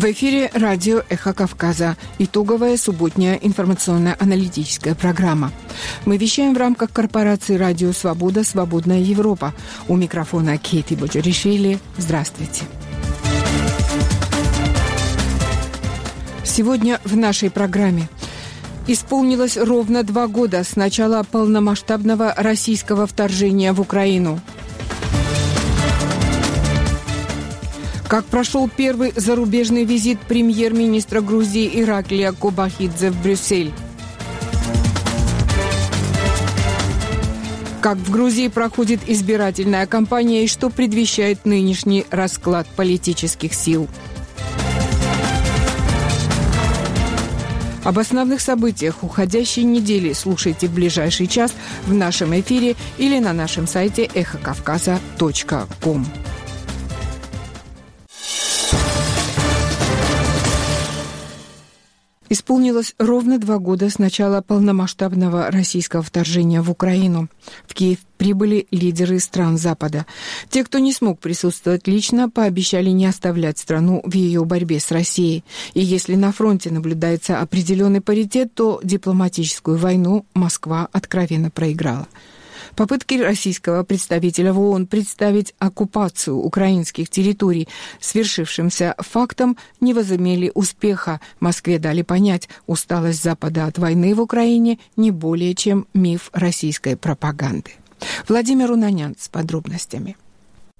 В эфире радио «Эхо Кавказа». Итоговая субботняя информационно-аналитическая программа. Мы вещаем в рамках корпорации «Радио Свобода. Свободная Европа». У микрофона Кейти Боджаришвили. Здравствуйте. Сегодня в нашей программе Исполнилось ровно два года с начала полномасштабного российского вторжения в Украину – Как прошел первый зарубежный визит премьер-министра Грузии Ираклия Кобахидзе в Брюссель? Как в Грузии проходит избирательная кампания и что предвещает нынешний расклад политических сил? Об основных событиях уходящей недели слушайте в ближайший час в нашем эфире или на нашем сайте эхокавказа.ком. Исполнилось ровно два года с начала полномасштабного российского вторжения в Украину. В Киев прибыли лидеры стран Запада. Те, кто не смог присутствовать лично, пообещали не оставлять страну в ее борьбе с Россией. И если на фронте наблюдается определенный паритет, то дипломатическую войну Москва откровенно проиграла. Попытки российского представителя в ООН представить оккупацию украинских территорий свершившимся фактом не возымели успеха. Москве дали понять, усталость Запада от войны в Украине не более чем миф российской пропаганды. Владимир Унанян с подробностями.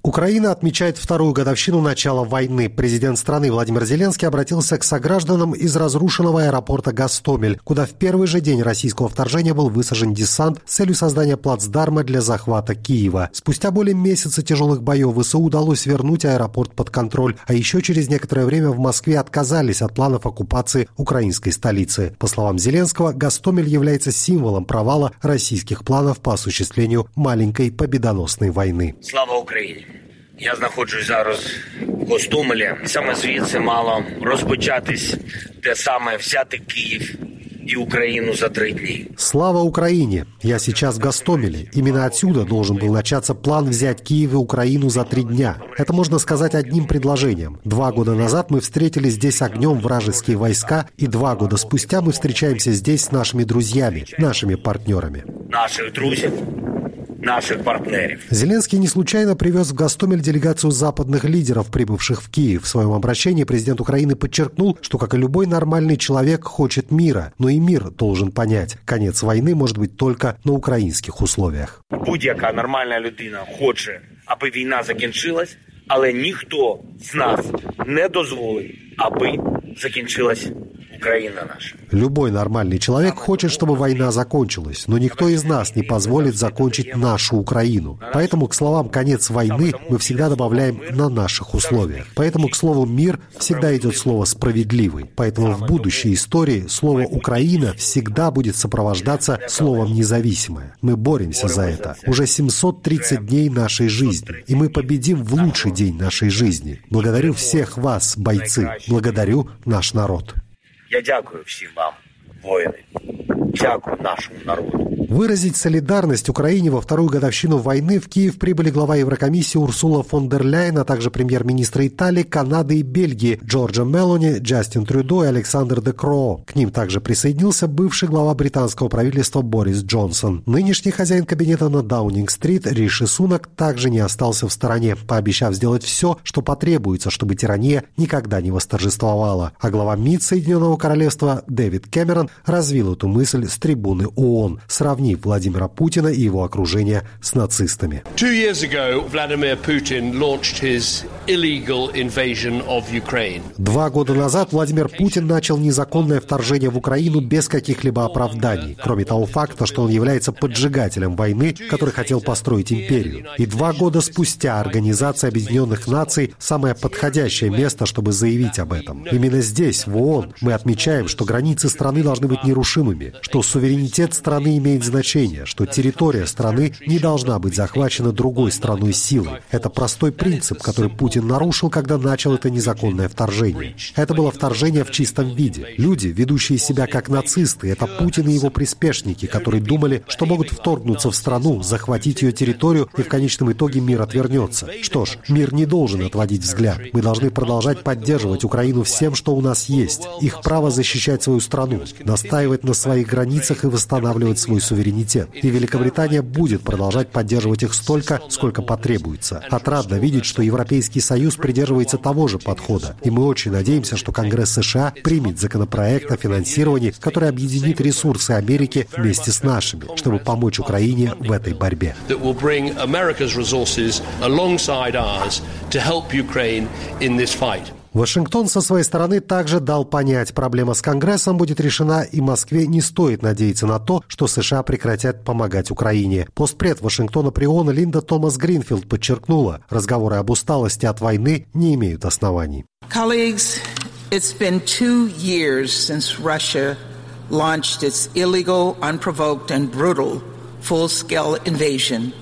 Украина отмечает вторую годовщину начала войны. Президент страны Владимир Зеленский обратился к согражданам из разрушенного аэропорта Гастомель, куда в первый же день российского вторжения был высажен десант с целью создания плацдарма для захвата Киева. Спустя более месяца тяжелых боев ВСУ удалось вернуть аэропорт под контроль, а еще через некоторое время в Москве отказались от планов оккупации украинской столицы. По словам Зеленского, Гастомель является символом провала российских планов по осуществлению маленькой победоносной войны. Слава Украине! Я знаходжусь зараз в Гостомелі. Саме звідси мало розпочатись те саме взяти Київ и Украину за три дня. Слава Украине! Я сейчас в Гастомеле. Именно отсюда должен был начаться план взять Киев и Украину за три дня. Это можно сказать одним предложением. Два года назад мы встретили здесь огнем вражеские войска, и два года спустя мы встречаемся здесь с нашими друзьями, нашими партнерами. Наших друзей наших партнеров. Зеленский не случайно привез в Гастомель делегацию западных лидеров, прибывших в Киев. В своем обращении президент Украины подчеркнул, что, как и любой нормальный человек, хочет мира, но и мир должен понять, конец войны может быть только на украинских условиях. Будь-яка нормальна людина хоче, аби війна закінчилась, але ніхто з нас не дозволить, аби закінчилась Украина наша. Любой нормальный человек хочет, чтобы война закончилась, но никто из нас не позволит закончить нашу Украину. Поэтому к словам «конец войны» мы всегда добавляем «на наших условиях». Поэтому к слову «мир» всегда идет слово «справедливый». Поэтому в будущей истории слово «Украина» всегда будет сопровождаться словом «независимая». Мы боремся за это. Уже 730 дней нашей жизни. И мы победим в лучший день нашей жизни. Благодарю всех вас, бойцы. Благодарю наш народ. Я дякую всім вам, воїни. Дякую нашему народу. Выразить солидарность Украине во вторую годовщину войны в Киев прибыли глава Еврокомиссии Урсула фон дер Ляйен, а также премьер-министры Италии, Канады и Бельгии Джорджа Мелони, Джастин Трюдо и Александр де Кро. К ним также присоединился бывший глава британского правительства Борис Джонсон. Нынешний хозяин кабинета на Даунинг-стрит Риши Сунак также не остался в стороне, пообещав сделать все, что потребуется, чтобы тирания никогда не восторжествовала. А глава МИД Соединенного Королевства Дэвид Кэмерон развил эту мысль с трибуны ООН, сравнив сравнив Владимира Путина и его окружение с нацистами. Два года назад Владимир Путин начал незаконное вторжение в Украину без каких-либо оправданий, кроме того факта, что он является поджигателем войны, который хотел построить империю. И два года спустя Организация Объединенных Наций – самое подходящее место, чтобы заявить об этом. Именно здесь, в ООН, мы отмечаем, что границы страны должны быть нерушимыми, что суверенитет страны имеет значения, что территория страны не должна быть захвачена другой страной силой. Это простой принцип, который Путин нарушил, когда начал это незаконное вторжение. Это было вторжение в чистом виде. Люди, ведущие себя как нацисты, это Путин и его приспешники, которые думали, что могут вторгнуться в страну, захватить ее территорию, и в конечном итоге мир отвернется. Что ж, мир не должен отводить взгляд. Мы должны продолжать поддерживать Украину всем, что у нас есть. Их право защищать свою страну, настаивать на своих границах и восстанавливать свой суверенитет. И Великобритания будет продолжать поддерживать их столько, сколько потребуется. Отрадно видеть, что Европейский Союз придерживается того же подхода. И мы очень надеемся, что Конгресс США примет законопроект о финансировании, который объединит ресурсы Америки вместе с нашими, чтобы помочь Украине в этой борьбе. Вашингтон со своей стороны также дал понять, проблема с Конгрессом будет решена, и Москве не стоит надеяться на то, что США прекратят помогать Украине. Постпред Вашингтона при ООН Линда Томас Гринфилд подчеркнула, разговоры об усталости от войны не имеют оснований. Colleagues, it's been two years since Russia launched its illegal, unprovoked and brutal full-scale invasion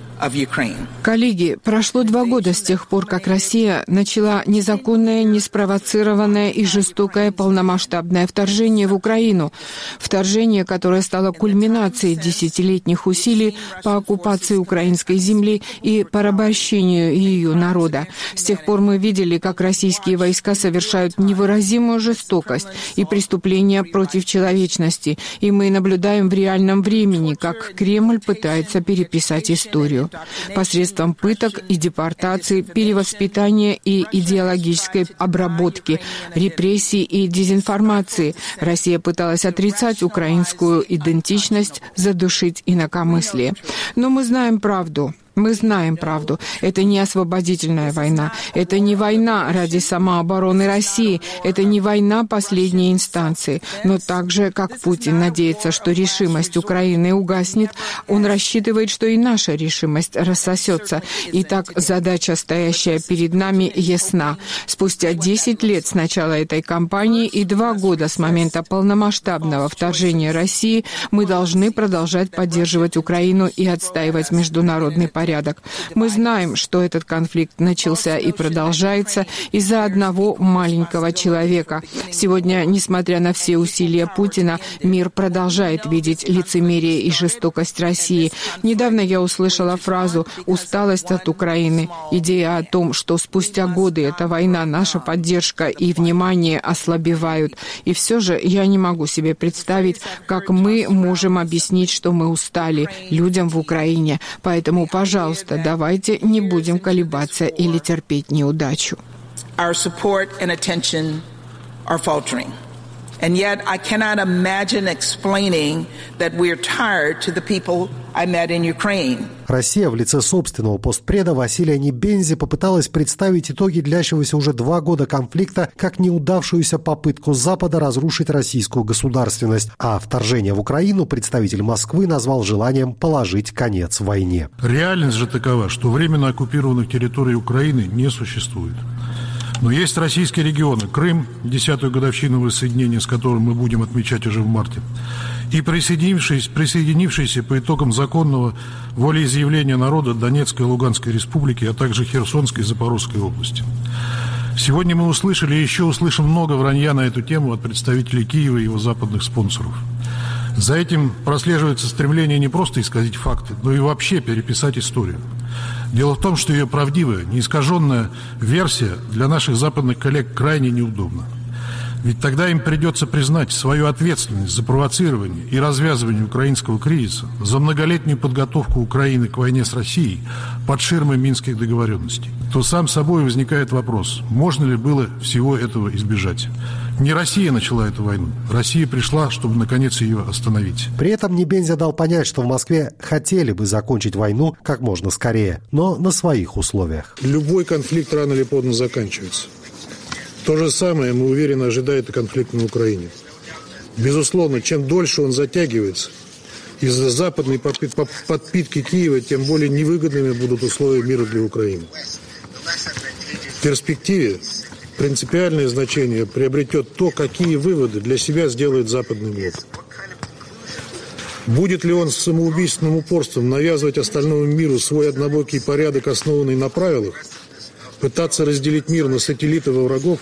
Коллеги, прошло два года с тех пор, как Россия начала незаконное, неспровоцированное и жестокое полномасштабное вторжение в Украину. Вторжение, которое стало кульминацией десятилетних усилий по оккупации украинской земли и порабощению ее народа. С тех пор мы видели, как российские войска совершают невыразимую жестокость и преступления против человечности, и мы наблюдаем в реальном времени, как Кремль пытается переписать историю посредством пыток и депортации, перевоспитания и идеологической обработки, репрессий и дезинформации. Россия пыталась отрицать украинскую идентичность, задушить инакомыслие. Но мы знаем правду. Мы знаем правду. Это не освободительная война. Это не война ради самообороны России. Это не война последней инстанции. Но так же, как Путин надеется, что решимость Украины угаснет, он рассчитывает, что и наша решимость рассосется. И так задача, стоящая перед нами, ясна. Спустя 10 лет с начала этой кампании и два года с момента полномасштабного вторжения России мы должны продолжать поддерживать Украину и отстаивать международный порядок порядок. Мы знаем, что этот конфликт начался и продолжается из-за одного маленького человека. Сегодня, несмотря на все усилия Путина, мир продолжает видеть лицемерие и жестокость России. Недавно я услышала фразу «усталость от Украины». Идея о том, что спустя годы эта война, наша поддержка и внимание ослабевают. И все же я не могу себе представить, как мы можем объяснить, что мы устали людям в Украине. Поэтому, пожалуйста, Пожалуйста, давайте не будем колебаться или терпеть неудачу. Our support and attention are faltering. And yet, I cannot imagine explaining that we're tired to the people I met in Ukraine. Россия в лице собственного постпреда Василия Небензи попыталась представить итоги длящегося уже два года конфликта как неудавшуюся попытку Запада разрушить российскую государственность, а вторжение в Украину представитель Москвы назвал желанием положить конец войне. Реальность же такова, что временно оккупированных территорий Украины не существует. Но есть российские регионы. Крым, десятую годовщину воссоединения, с которым мы будем отмечать уже в марте. И присоединившиеся, присоединившиеся по итогам законного волеизъявления народа Донецкой и Луганской республики, а также Херсонской и Запорожской области. Сегодня мы услышали и еще услышим много вранья на эту тему от представителей Киева и его западных спонсоров. За этим прослеживается стремление не просто исказить факты, но и вообще переписать историю. Дело в том, что ее правдивая, неискаженная версия для наших западных коллег крайне неудобна. Ведь тогда им придется признать свою ответственность за провоцирование и развязывание украинского кризиса, за многолетнюю подготовку Украины к войне с Россией под ширмой минских договоренностей. То сам собой возникает вопрос, можно ли было всего этого избежать. Не Россия начала эту войну. Россия пришла, чтобы наконец ее остановить. При этом Небензя дал понять, что в Москве хотели бы закончить войну как можно скорее, но на своих условиях. Любой конфликт рано или поздно заканчивается. То же самое, мы уверены, ожидает и конфликт на Украине. Безусловно, чем дольше он затягивается, из-за западной подпитки Киева, тем более невыгодными будут условия мира для Украины. В перспективе принципиальное значение приобретет то, какие выводы для себя сделает Западный блок. Будет ли он с самоубийственным упорством навязывать остальному миру свой однобокий порядок, основанный на правилах, пытаться разделить мир на сателлиты во врагов,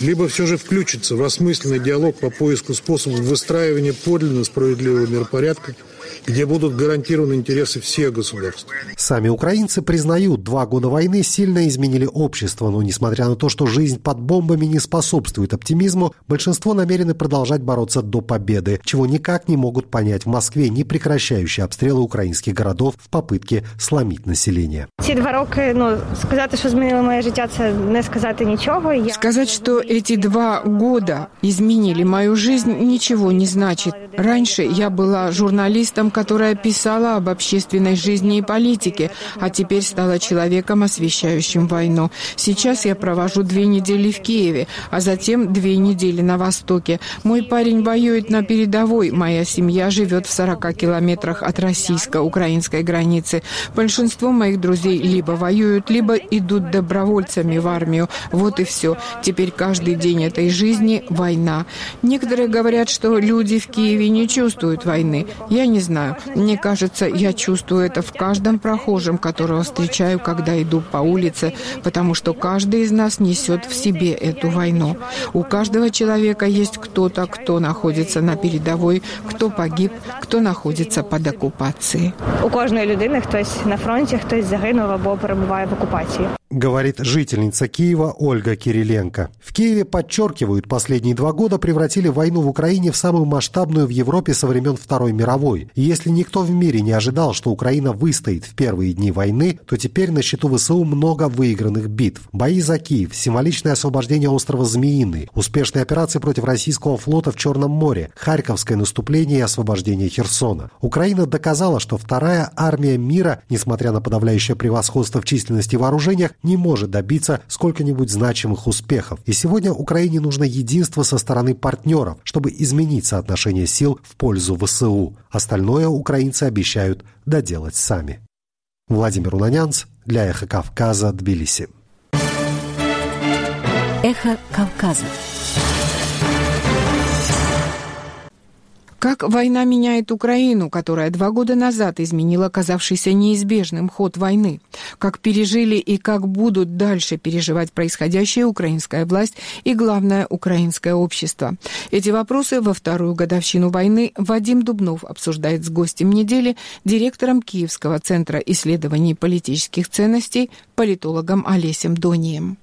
либо все же включиться в осмысленный диалог по поиску способов выстраивания подлинно справедливого миропорядка – где будут гарантированы интересы всех государств. Сами украинцы признают, два года войны сильно изменили общество, но несмотря на то, что жизнь под бомбами не способствует оптимизму, большинство намерены продолжать бороться до победы, чего никак не могут понять в Москве не прекращающие обстрелы украинских городов в попытке сломить население. Ці два роки, ну, сказать, что змінило моє життя, це не сказать ничего. Я... Сказать, что эти два года изменили мою жизнь, ничего не значит. Раньше я была журналистом, которая писала об общественной жизни и политике, а теперь стала человеком, освещающим войну. Сейчас я провожу две недели в Киеве, а затем две недели на Востоке. Мой парень воюет на передовой, моя семья живет в 40 километрах от российско-украинской границы. Большинство моих друзей либо воюют, либо идут добровольцами в армию. Вот и все. Теперь каждый день этой жизни – война. Некоторые говорят, что люди в Киеве не чувствуют войны. Я не знаю знаю. Мне кажется, я чувствую это в каждом прохожем, которого встречаю, когда иду по улице, потому что каждый из нас несет в себе эту войну. У каждого человека есть кто-то, кто находится на передовой, кто погиб, кто находится под оккупацией. У кожної людини хтось на фронті, хтось загинув або перебуває в оккупации говорит жительница Киева Ольга Кириленко. В Киеве подчеркивают, последние два года превратили войну в Украине в самую масштабную в Европе со времен Второй мировой. И если никто в мире не ожидал, что Украина выстоит в первые дни войны, то теперь на счету ВСУ много выигранных битв. Бои за Киев, символичное освобождение острова Змеиный, успешные операции против российского флота в Черном море, Харьковское наступление и освобождение Херсона. Украина доказала, что вторая армия мира, несмотря на подавляющее превосходство в численности и вооружениях, не может добиться сколько-нибудь значимых успехов. И сегодня Украине нужно единство со стороны партнеров, чтобы изменить соотношение сил в пользу ВСУ. Остальное украинцы обещают доделать сами. Владимир Уланянц для «Эхо Кавказа», Тбилиси. «Эхо Кавказа» Как война меняет Украину, которая два года назад изменила казавшийся неизбежным ход войны? Как пережили и как будут дальше переживать происходящее украинская власть и, главное, украинское общество? Эти вопросы во вторую годовщину войны Вадим Дубнов обсуждает с гостем недели, директором Киевского центра исследований политических ценностей, политологом Олесем Донием.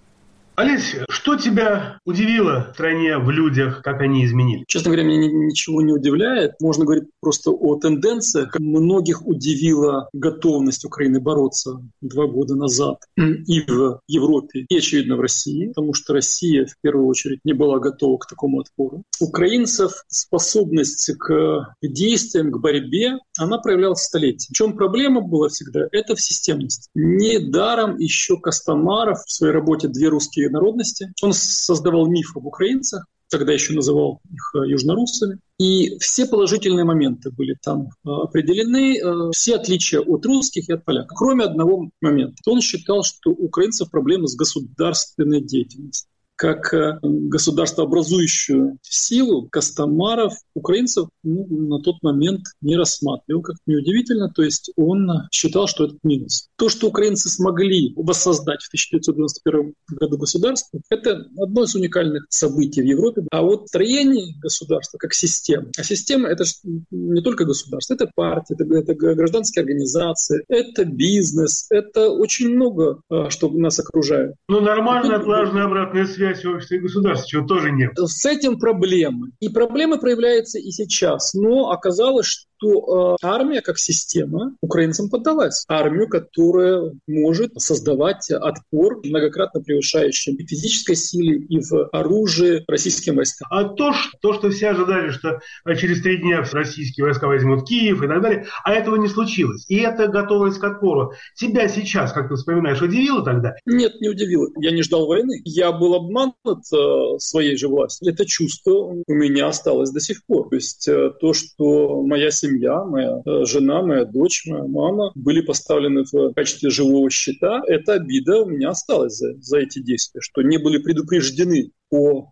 Олеся, что тебя удивило в стране, в людях, как они изменились? Честно говоря, меня ничего не удивляет. Можно говорить просто о тенденциях. Многих удивила готовность Украины бороться два года назад и в Европе, и, очевидно, в России, потому что Россия, в первую очередь, не была готова к такому отпору. Украинцев способность к действиям, к борьбе, она проявлялась столетиями. В чем проблема была всегда? Это в системности. Недаром еще Костомаров в своей работе «Две русские русские народности. Он создавал миф об украинцах, тогда еще называл их э, южноруссами. И все положительные моменты были там э, определены, э, все отличия от русских и от поляков, кроме одного момента. Он считал, что у украинцев проблемы с государственной деятельностью как э, государствообразующую силу Костомаров украинцев ну, на тот момент не рассматривал, как неудивительно, то есть он считал, что это минус. То, что украинцы смогли воссоздать в 1991 году государство, это одно из уникальных событий в Европе. А вот строение государства как система, а система это не только государство, это партия, это, это гражданские организации, это бизнес, это очень много, э, что нас окружает. Ну, нормальная, отлаженная обратная связь связь общества и государства, чего тоже нет. С этим проблемы. И проблемы проявляются и сейчас. Но оказалось, что э, армия как система украинцам поддалась. Армию, которая может создавать отпор, многократно превышающий и в физической силе, и в оружии российским войскам. А то, что, то, что все ожидали, что через три дня российские войска возьмут Киев и так далее, а этого не случилось. И это готовность к отпору. Тебя сейчас, как ты вспоминаешь, удивило тогда? Нет, не удивило. Я не ждал войны. Я был обманут э, своей же властью. Это чувство у меня осталось до сих пор. То есть э, то, что моя семья семья, моя э, жена, моя дочь, моя мама были поставлены в качестве живого щита. Эта обида у меня осталась за, за эти действия, что не были предупреждены о э,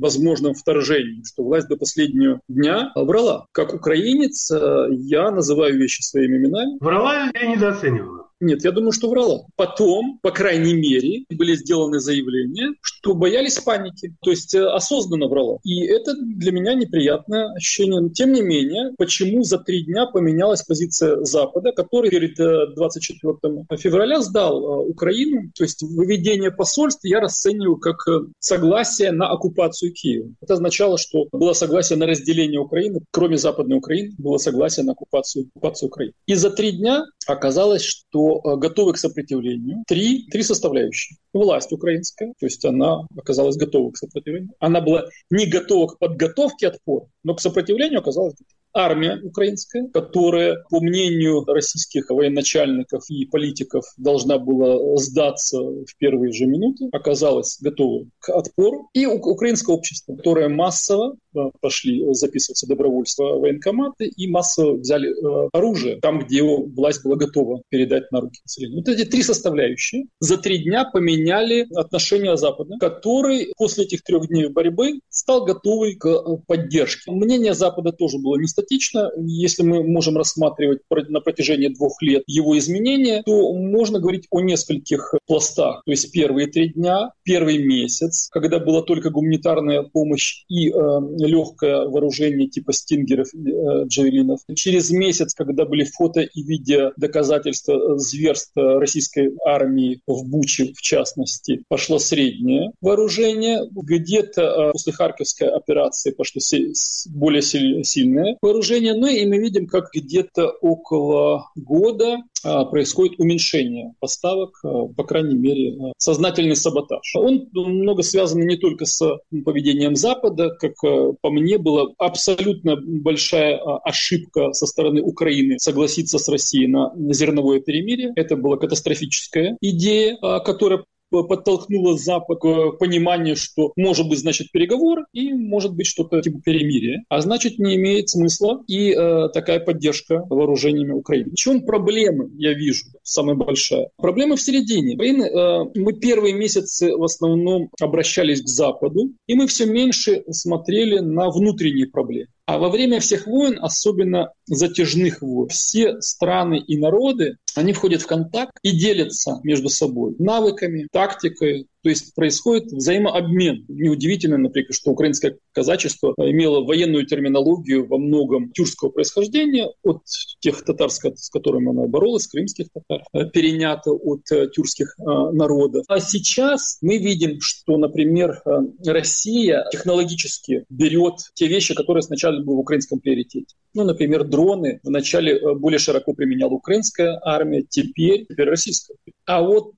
возможном вторжении, что власть до последнего дня врала. Как украинец э, я называю вещи своими именами. Врала или недооценивала? Нет, я думаю, что врала. Потом, по крайней мере, были сделаны заявления, что боялись паники. То есть э, осознанно врала. И это для меня неприятное ощущение. Но, тем не менее, почему за три дня поменялась позиция Запада, который перед 24 э, февраля сдал э, Украину. То есть выведение посольств я расцениваю как согласие на оккупацию Киева. Это означало, что было согласие на разделение Украины, кроме Западной Украины, было согласие на оккупацию, оккупацию Украины. И за три дня оказалось, что Э, готовы к сопротивлению. Три, три составляющие. Власть украинская, то есть она оказалась готова к сопротивлению. Она была не готова к подготовке отпора, но к сопротивлению оказалась готова армия украинская, которая, по мнению российских военачальников и политиков, должна была сдаться в первые же минуты, оказалась готова к отпору. И украинское общество, которое массово э, пошли записываться добровольство военкоматы и массово взяли э, оружие там, где власть была готова передать на руки населению. Вот эти три составляющие за три дня поменяли отношения Запада, который после этих трех дней борьбы стал готовый к э, поддержке. Мнение Запада тоже было не статично. Если мы можем рассматривать на протяжении двух лет его изменения, то можно говорить о нескольких пластах. То есть первые три дня, первый месяц, когда была только гуманитарная помощь и э, легкое вооружение типа стингеров, э, джавелинов. Через месяц, когда были фото и видео доказательства зверства российской армии в Буче, в частности, пошло среднее вооружение. Где-то э, после Харьковской операции пошло более сильное вооружение. Ну и мы видим, как где-то около года а, происходит уменьшение поставок, а, по крайней мере, а, сознательный саботаж. Он много связан не только с поведением Запада, как по мне была абсолютно большая ошибка со стороны Украины согласиться с Россией на зерновое перемирие. Это была катастрофическая идея, которая подтолкнуло Запад к пониманию, что может быть, значит, переговор и может быть что-то типа перемирия, а значит, не имеет смысла и э, такая поддержка вооружениями Украины. В чем проблема, я вижу, самая большая? Проблема в середине. Украины, э, мы первые месяцы в основном обращались к Западу, и мы все меньше смотрели на внутренние проблемы. А во время всех войн, особенно затяжных войн, все страны и народы, они входят в контакт и делятся между собой навыками, тактикой, то есть происходит взаимообмен. Неудивительно, например, что украинское казачество имело военную терминологию во многом тюркского происхождения от тех татар, с которыми оно боролось, крымских татар, э, перенято от э, тюркских э, народов. А сейчас мы видим, что, например, Россия технологически берет те вещи, которые сначала были в украинском приоритете. Ну, например, дроны вначале более широко применяла украинская армия, теперь, теперь российская. А вот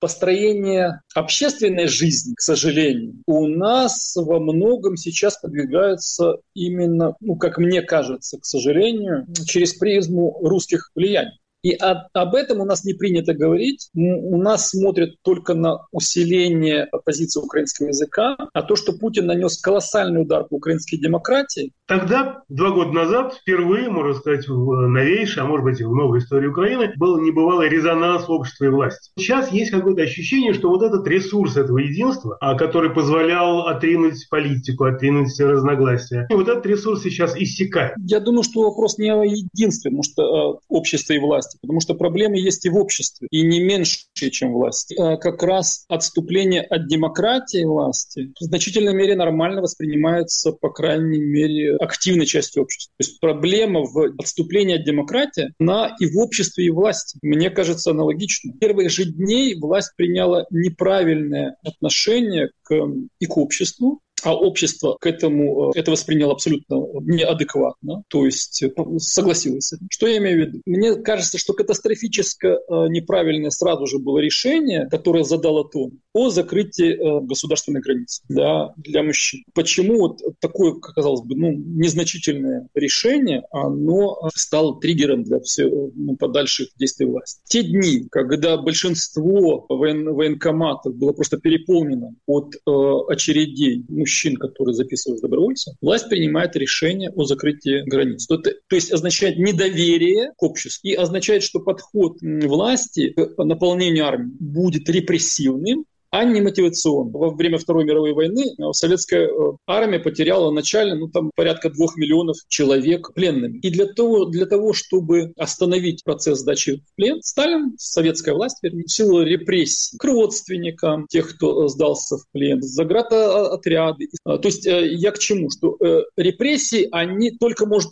построение общественности общественной жизни, к сожалению, у нас во многом сейчас подвигается именно, ну, как мне кажется, к сожалению, через призму русских влияний. И об, об этом у нас не принято говорить. У нас смотрят только на усиление позиции украинского языка, а то, что Путин нанес колоссальный удар по украинской демократии. Тогда, два года назад, впервые, можно сказать, в новейшей, а может быть и в новой истории Украины, был небывалый резонанс общества и власти. Сейчас есть какое-то ощущение, что вот этот ресурс этого единства, а, который позволял отринуть политику, отринуть разногласия, и вот этот ресурс сейчас иссякает. Я думаю, что вопрос не о единстве, потому что э, общество и власть власти, потому что проблемы есть и в обществе, и не меньше, чем власти. А как раз отступление от демократии власти в значительной мере нормально воспринимается, по крайней мере, активной частью общества. То есть проблема в отступлении от демократии, на и в обществе, и в власти. Мне кажется, аналогично. В первых же дней власть приняла неправильное отношение к, и к обществу, а общество к этому э, это восприняло абсолютно неадекватно, то есть э, согласилось с этим. Что я имею в виду? Мне кажется, что катастрофически э, неправильное сразу же было решение, которое задало тон. О закрытии э, государственной границы да, для мужчин. Почему вот такое, казалось бы, ну, незначительное решение, оно стало триггером для всего, ну, подальших действий власти? Те дни, когда большинство воен, военкоматов было просто переполнено от э, очередей мужчин, которые записывались добровольцами, власть принимает решение о закрытии границ. То, то есть означает недоверие к обществу и означает, что подход власти к наполнению армии будет репрессивным, а не мотивационно. Во время Второй мировой войны э, советская э, армия потеряла начально ну, там, порядка двух миллионов человек пленными. И для того, для того, чтобы остановить процесс сдачи в плен, Сталин, советская власть, вернее, в силу репрессий к родственникам тех, кто э, сдался в плен, заградотряды. То есть я к чему? Что репрессии, они только может,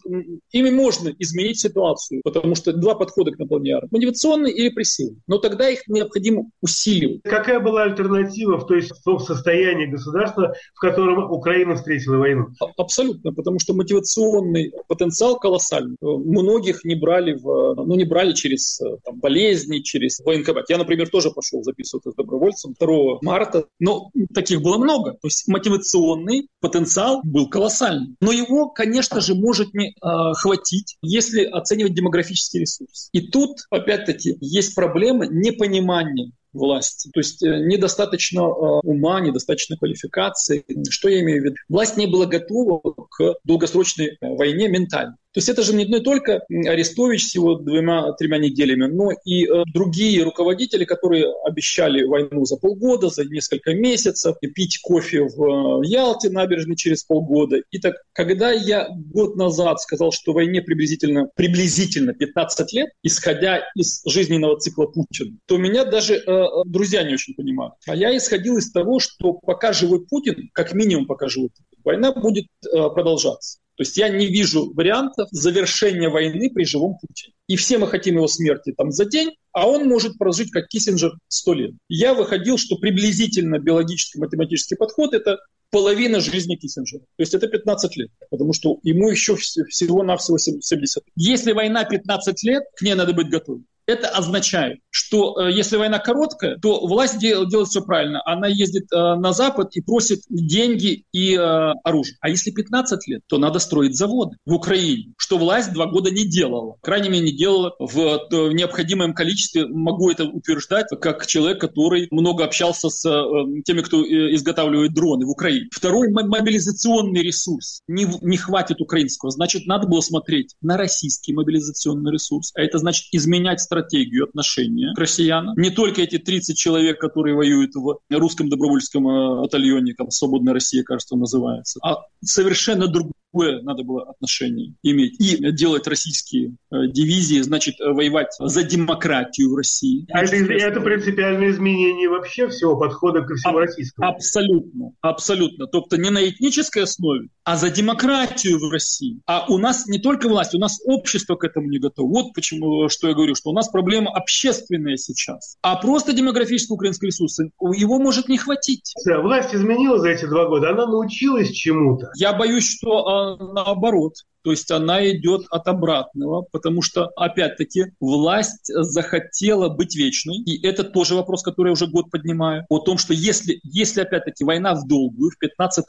ими можно изменить ситуацию, потому что два подхода к наполнению армии. Мотивационный и репрессивный. Но тогда их необходимо усиливать. Какая была альтернатива альтернатива в, той, в состоянии государства, в котором Украина встретила войну? Абсолютно, потому что мотивационный потенциал колоссальный. Многих не брали, в, ну, не брали через там, болезни, через военкомат. Я, например, тоже пошел записываться добровольцем 2 марта, но таких было много. То есть мотивационный потенциал был колоссальный. Но его, конечно же, может не э, хватить, если оценивать демографический ресурс. И тут, опять-таки, есть проблема непонимания власти. То есть э, недостаточно э, ума, недостаточно квалификации. Что я имею в виду? Власть не была готова к долгосрочной войне ментально. То есть это же не только Арестович с его двумя-тремя неделями, но и э, другие руководители, которые обещали войну за полгода, за несколько месяцев, пить кофе в э, Ялте набережной через полгода. И так, когда я год назад сказал, что войне приблизительно, приблизительно 15 лет, исходя из жизненного цикла Путина, то меня даже э, э, друзья не очень понимают. А я исходил из того, что пока живой Путин, как минимум пока живой Путин, война будет э, продолжаться. То есть я не вижу вариантов завершения войны при живом Путине. И все мы хотим его смерти там за день, а он может прожить, как Киссинджер, сто лет. Я выходил, что приблизительно биологический математический подход – это половина жизни Киссинджера. То есть это 15 лет, потому что ему еще всего-навсего 70. Если война 15 лет, к ней надо быть готовым. Это означает, что э, если война короткая, то власть дел, делает все правильно. Она ездит э, на Запад и просит деньги и э, оружие. А если 15 лет, то надо строить заводы в Украине, что власть два года не делала. Крайне мере, не делала в, в необходимом количестве. Могу это утверждать, как человек, который много общался с э, теми, кто э, изготавливает дроны в Украине. Второй мобилизационный ресурс. Не, не хватит украинского. Значит, надо было смотреть на российский мобилизационный ресурс. А это значит изменять стратегию отношения к россиянам. Не только эти 30 человек, которые воюют в русском добровольческом э, батальоне, там «Свободная Россия», кажется, называется, а совершенно другой какое надо было отношение иметь. И делать российские э, дивизии, значит, э, воевать за демократию в России. А это, это принципиальное изменение вообще всего подхода ко всему а, российскому? Абсолютно, абсолютно. Тобто не на этнической основе, а за демократию в России. А у нас не только власть, у нас общество к этому не готово. Вот почему, что я говорю, что у нас проблема общественная сейчас. А просто демографический украинский ресурс, его может не хватить. Власть изменила за эти два года, она научилась чему-то. Я боюсь, что а, наоборот. То есть она идет от обратного, потому что, опять-таки, власть захотела быть вечной. И это тоже вопрос, который я уже год поднимаю. О том, что если, если опять-таки, война в долгую, в 15,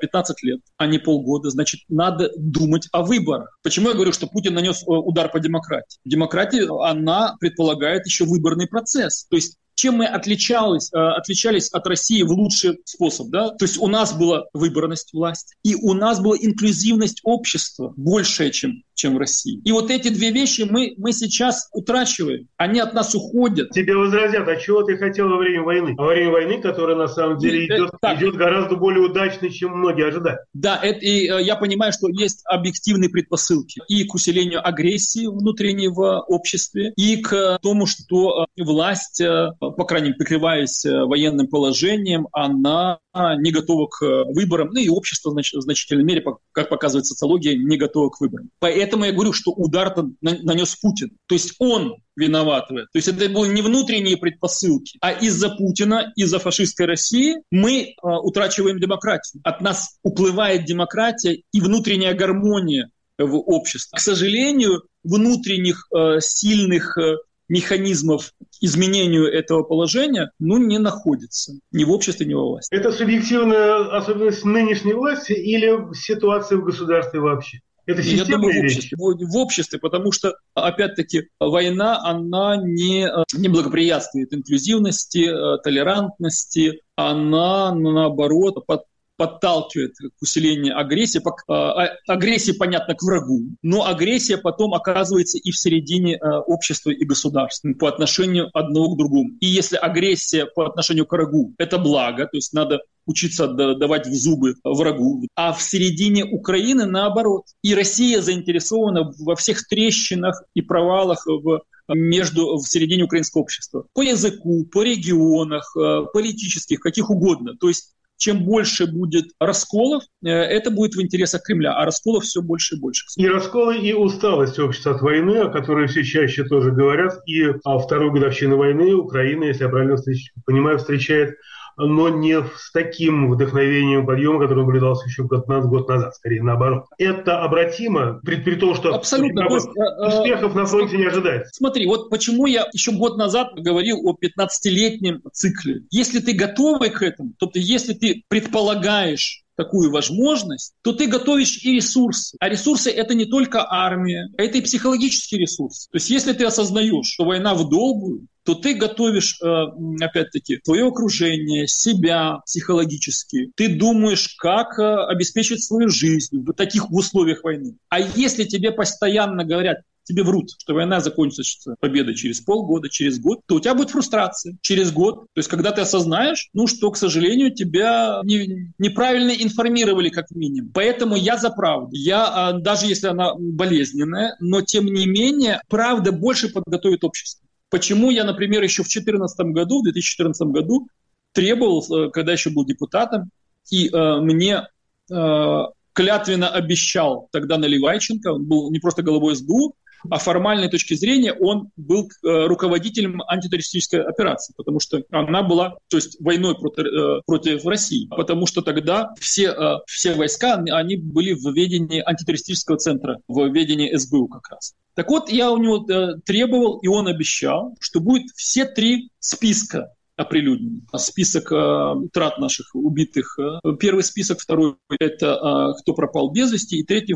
15 э, лет, а не полгода, значит, надо думать о выборах. Почему я говорю, что Путин нанес э, удар по демократии? Демократия, она предполагает еще выборный процесс. То есть чем мы отличались, э, отличались от России в лучший способ. Да? То есть у нас была выборность власти, и у нас была инклюзивность общества большая, чем чем в России. И вот эти две вещи мы, мы сейчас утрачиваем. Они от нас уходят. Тебе возразят, а чего ты хотел во время войны? Во время войны, которая на самом деле идет, так. идет гораздо более удачно, чем многие ожидали. Да, это, и э, я понимаю, что есть объективные предпосылки и к усилению агрессии внутренней в обществе, и к тому, что э, власть, э, по крайней мере, прикрываясь военным положением, она не готова к выборам, ну и общество в значительной мере, как показывает социология, не готово к выборам. Поэтому Поэтому я говорю, что удар нанес Путин. То есть он виноват в этом. То есть это были не внутренние предпосылки, а из-за Путина, из-за фашистской России мы э, утрачиваем демократию. От нас уплывает демократия и внутренняя гармония в обществе. К сожалению, внутренних э, сильных э, механизмов изменению этого положения, ну, не находится ни в обществе, ни во власти. Это субъективная особенность нынешней власти или ситуация в государстве вообще? Это Я думаю, в обществе, в обществе, потому что, опять-таки, война, она не, не благоприятствует инклюзивности, э, толерантности, она, наоборот, под, подталкивает к усилению агрессии. А, а, агрессия, понятно, к врагу, но агрессия потом оказывается и в середине а, общества и государства по отношению одного к другому. И если агрессия по отношению к врагу – это благо, то есть надо учиться давать в зубы врагу. А в середине Украины наоборот. И Россия заинтересована во всех трещинах и провалах в между в середине украинского общества. По языку, по регионах, политических, каких угодно. То есть чем больше будет расколов, э, это будет в интересах Кремля, а расколов все больше и больше. И расколы, и усталость общества от войны, о которой все чаще тоже говорят, и о второй годовщины войны Украина, если я правильно понимаю, встречает но не с таким вдохновением подъема, который наблюдался еще год, год назад, скорее наоборот. Это обратимо, при, при том, что Абсолютно. Есть, э, успехов на фронте не ожидается. Смотри, вот почему я еще год назад говорил о 15-летнем цикле. Если ты готовый к этому, то ты, если ты предполагаешь такую возможность, то ты готовишь и ресурсы. А ресурсы это не только армия, это и психологический ресурс. То есть если ты осознаешь, что война в долгую, то ты готовишь, э, опять-таки, твое окружение, себя психологически. Ты думаешь, как э, обеспечить свою жизнь в таких условиях войны. А если тебе постоянно говорят, тебе врут, что война закончится победой через полгода, через год, то у тебя будет фрустрация через год. То есть, когда ты осознаешь, ну, что, к сожалению, тебя не, неправильно информировали как минимум. Поэтому я за правду. Я, а, даже если она болезненная, но тем не менее, правда больше подготовит общество. Почему я, например, еще в 2014 году, в 2014 году требовал, э, когда еще был депутатом, и э, мне э, клятвенно обещал тогда Наливайченко, он был не просто головой СБУ, а формальной точки зрения он был э, руководителем антитеррористической операции, потому что она была, то есть войной против, э, против России, потому что тогда все, э, все войска, они были в ведении антитеррористического центра, в ведении СБУ как раз. Так вот, я у него требовал, и он обещал, что будет все три списка оприлюднен. Список э, трат наших убитых. Э, первый список, второй – это э, кто пропал без вести, и третий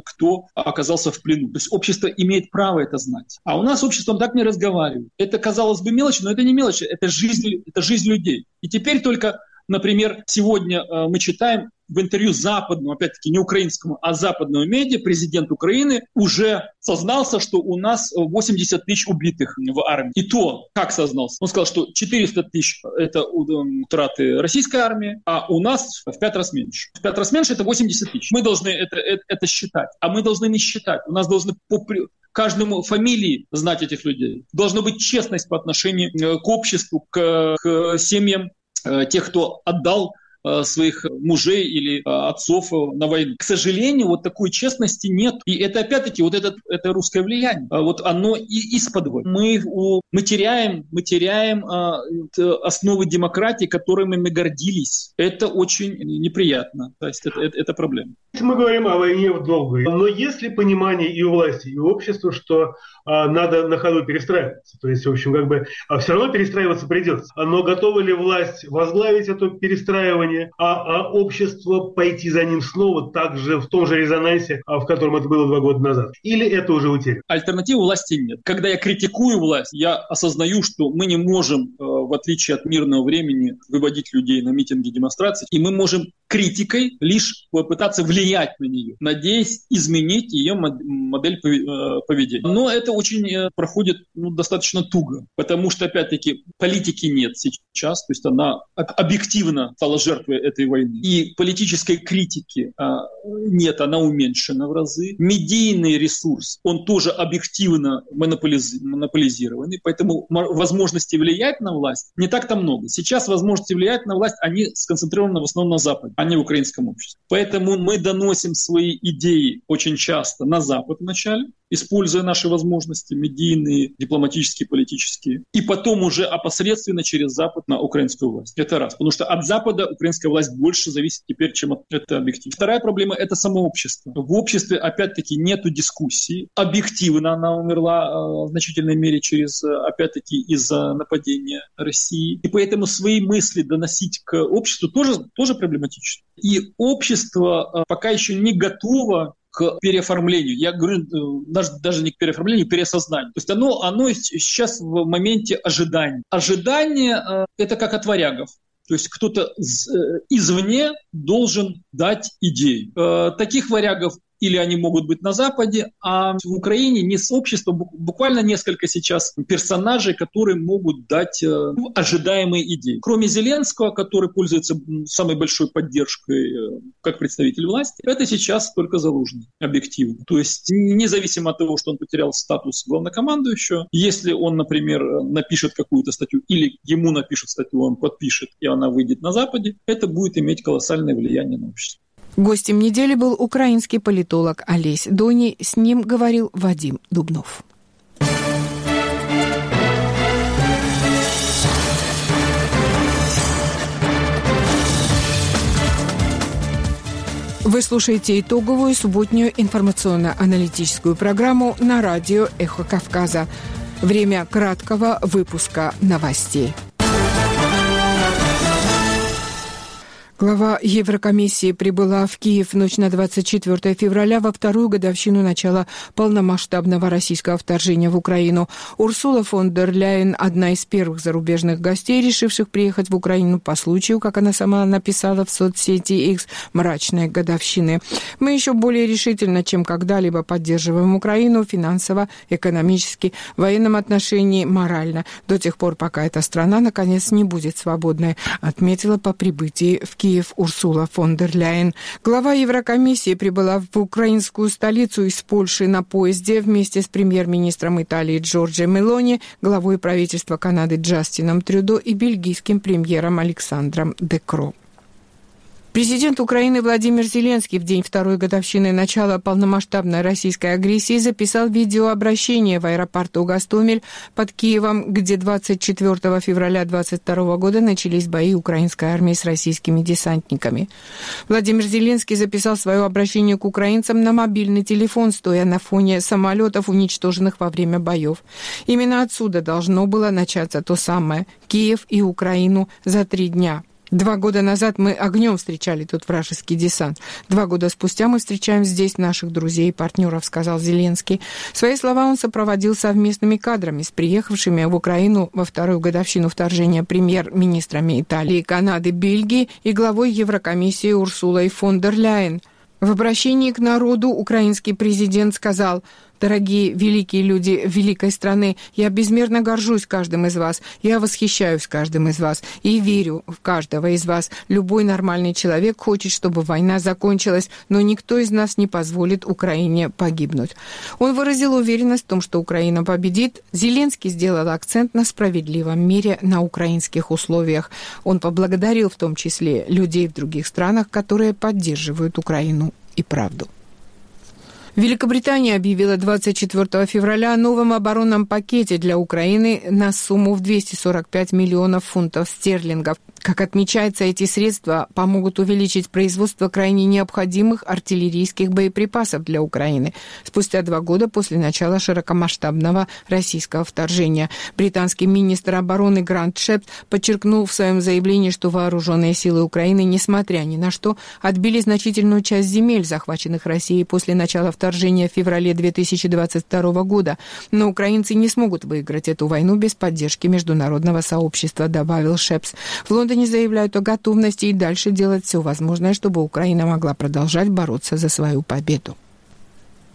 – кто оказался в плену. То есть общество имеет право это знать. А у нас общество так не разговаривает. Это, казалось бы, мелочь, но это не мелочь, это жизнь, это жизнь людей. И теперь только Например, сегодня э, мы читаем в интервью западному, опять-таки не украинскому, а западному медиа, президент Украины уже сознался, что у нас 80 тысяч убитых в армии. И то, как сознался? Он сказал, что 400 тысяч – это утраты российской армии, а у нас в пять раз меньше. В пять раз меньше – это 80 тысяч. Мы должны это, это, это считать. А мы должны не считать. У нас должны по каждому фамилии знать этих людей. Должна быть честность по отношению э, к обществу, к, к семьям Э, тех, кто отдал э, своих мужей или э, отцов на войну. К сожалению, вот такой честности нет. И это опять-таки вот это, это русское влияние. Вот оно и из-под мы, мы теряем, мы теряем основы демократии, которыми мы гордились. Это очень неприятно. То есть это, это, это проблема. Мы говорим о войне в долгую. Но есть ли понимание и у власти, и у общества, что а, надо на ходу перестраиваться. То есть, в общем, как бы а все равно перестраиваться придется. Но готова ли власть возглавить это перестраивание, а, а общество пойти за ним снова также в том же резонансе, а, в котором это было два года назад? Или это уже утеряно? Альтернативы власти нет. Когда я критикую власть, я осознаю, что мы не можем, э, в отличие от мирного времени, выводить людей на митинги, демонстрации, и мы можем критикой лишь попытаться влиять на нее, надеясь изменить ее модель э, поведения. Но это очень э, проходит ну, достаточно туго, потому что, опять-таки, политики нет сейчас, то есть она объективно стала жертвой этой войны. И политической критики а, нет, она уменьшена в разы. Медийный ресурс, он тоже объективно монополиз... монополизированный, поэтому возможности влиять на власть не так-то много. Сейчас возможности влиять на власть, они сконцентрированы в основном на Западе, а не в украинском обществе. Поэтому мы доносим свои идеи очень часто на Запад вначале, используя наши возможности медийные, дипломатические, политические, и потом уже опосредственно через Запад на украинскую власть. Это раз. Потому что от Запада украинская власть больше зависит теперь, чем от этого объектива. Вторая проблема – это само общество. В обществе, опять-таки, нету дискуссии. Объективно она умерла э, в значительной мере через, э, опять-таки, из-за нападения России. И поэтому свои мысли доносить к обществу тоже, тоже проблематично. И общество э, пока еще не готово к переоформлению. Я говорю э, даже, даже не к переоформлению, переосознанию. То есть оно, оно сейчас в моменте ожидания. Ожидание э, – это как от варягов. То есть кто-то э, извне должен дать идею. Э, таких варягов или они могут быть на Западе, а в Украине не общество, буквально несколько сейчас персонажей, которые могут дать э, ожидаемые идеи. Кроме Зеленского, который пользуется самой большой поддержкой э, как представитель власти, это сейчас только Залужный, объективно. То есть независимо от того, что он потерял статус главнокомандующего, если он, например, напишет какую-то статью или ему напишут статью, он подпишет, и она выйдет на Западе, это будет иметь колоссальное влияние на общество. Гостем недели был украинский политолог Олесь Дони. С ним говорил Вадим Дубнов. Вы слушаете итоговую субботнюю информационно-аналитическую программу на радио «Эхо Кавказа». Время краткого выпуска новостей. Глава Еврокомиссии прибыла в Киев в ночь на 24 февраля во вторую годовщину начала полномасштабного российского вторжения в Украину. Урсула фон дер Ляйен – одна из первых зарубежных гостей, решивших приехать в Украину по случаю, как она сама написала в соцсети X, мрачной годовщины. Мы еще более решительно, чем когда-либо поддерживаем Украину финансово, экономически, в военном отношении, морально, до тех пор, пока эта страна, наконец, не будет свободной, отметила по прибытии в Киев Киев Урсула фон дер Ляйен. Глава Еврокомиссии прибыла в украинскую столицу из Польши на поезде вместе с премьер-министром Италии Джорджо Мелони, главой правительства Канады Джастином Трюдо и бельгийским премьером Александром Декро. Президент Украины Владимир Зеленский в день второй годовщины начала полномасштабной российской агрессии записал видеообращение в аэропорту Гастомель под Киевом, где 24 февраля 2022 года начались бои украинской армии с российскими десантниками. Владимир Зеленский записал свое обращение к украинцам на мобильный телефон, стоя на фоне самолетов, уничтоженных во время боев. Именно отсюда должно было начаться то самое – Киев и Украину за три дня – Два года назад мы огнем встречали тут вражеский десант. Два года спустя мы встречаем здесь наших друзей и партнеров, сказал Зеленский. Свои слова он сопроводил совместными кадрами с приехавшими в Украину во вторую годовщину вторжения премьер-министрами Италии, Канады, Бельгии и главой Еврокомиссии Урсулой фон дер Ляйен. В обращении к народу украинский президент сказал – Дорогие великие люди великой страны, я безмерно горжусь каждым из вас, я восхищаюсь каждым из вас и верю в каждого из вас. Любой нормальный человек хочет, чтобы война закончилась, но никто из нас не позволит Украине погибнуть. Он выразил уверенность в том, что Украина победит. Зеленский сделал акцент на справедливом мире на украинских условиях. Он поблагодарил в том числе людей в других странах, которые поддерживают Украину и правду. Великобритания объявила 24 февраля о новом оборонном пакете для Украины на сумму в 245 миллионов фунтов стерлингов. Как отмечается, эти средства помогут увеличить производство крайне необходимых артиллерийских боеприпасов для Украины спустя два года после начала широкомасштабного российского вторжения. Британский министр обороны Грант Шепт подчеркнул в своем заявлении, что вооруженные силы Украины, несмотря ни на что, отбили значительную часть земель, захваченных Россией после начала вторжения в феврале 2022 года. Но украинцы не смогут выиграть эту войну без поддержки международного сообщества, добавил Шепс. В Лондоне Лондоне заявляют о готовности и дальше делать все возможное, чтобы Украина могла продолжать бороться за свою победу.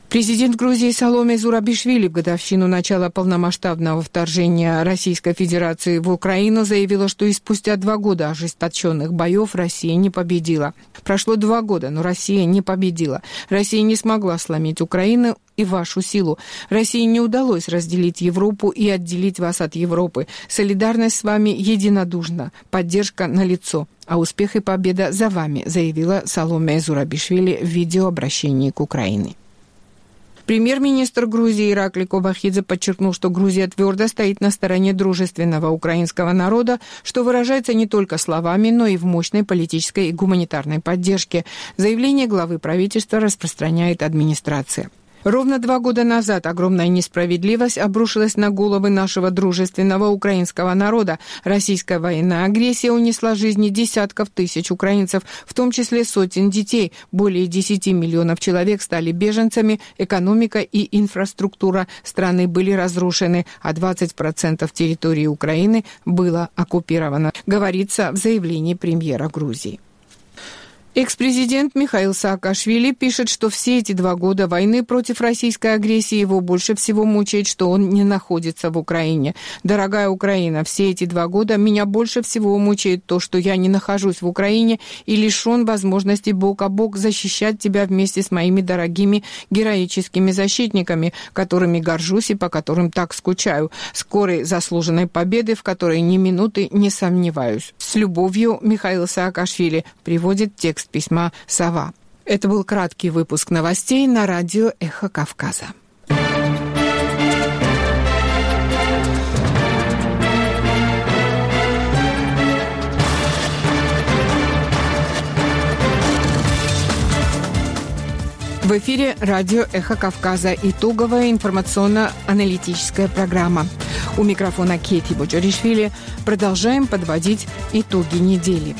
Президент Грузии Саломе Зурабишвили в годовщину начала полномасштабного вторжения Российской Федерации в Украину заявила, что и спустя два года ожесточенных боев Россия не победила. Прошло два года, но Россия не победила. Россия не смогла сломить Украину и вашу силу. России не удалось разделить Европу и отделить вас от Европы. Солидарность с вами единодушна, поддержка на лицо. А успех и победа за вами, заявила Саломе Зурабишвили в видеообращении к Украине. Премьер-министр Грузии Иракли Кобахидзе подчеркнул, что Грузия твердо стоит на стороне дружественного украинского народа, что выражается не только словами, но и в мощной политической и гуманитарной поддержке. Заявление главы правительства распространяет администрация. Ровно два года назад огромная несправедливость обрушилась на головы нашего дружественного украинского народа. Российская военная агрессия унесла жизни десятков тысяч украинцев, в том числе сотен детей. Более 10 миллионов человек стали беженцами, экономика и инфраструктура страны были разрушены, а 20% территории Украины было оккупировано, говорится в заявлении премьера Грузии. Экс-президент Михаил Саакашвили пишет, что все эти два года войны против российской агрессии его больше всего мучает, что он не находится в Украине. Дорогая Украина, все эти два года меня больше всего мучает то, что я не нахожусь в Украине и лишен возможности бок о бок защищать тебя вместе с моими дорогими героическими защитниками, которыми горжусь и по которым так скучаю. Скорой заслуженной победы, в которой ни минуты не сомневаюсь. С любовью, Михаил Саакашвили приводит текст письма «Сова». Это был краткий выпуск новостей на радио «Эхо Кавказа». В эфире радио «Эхо Кавказа» итоговая информационно-аналитическая программа. У микрофона Кети Боджаришвили продолжаем подводить итоги недели.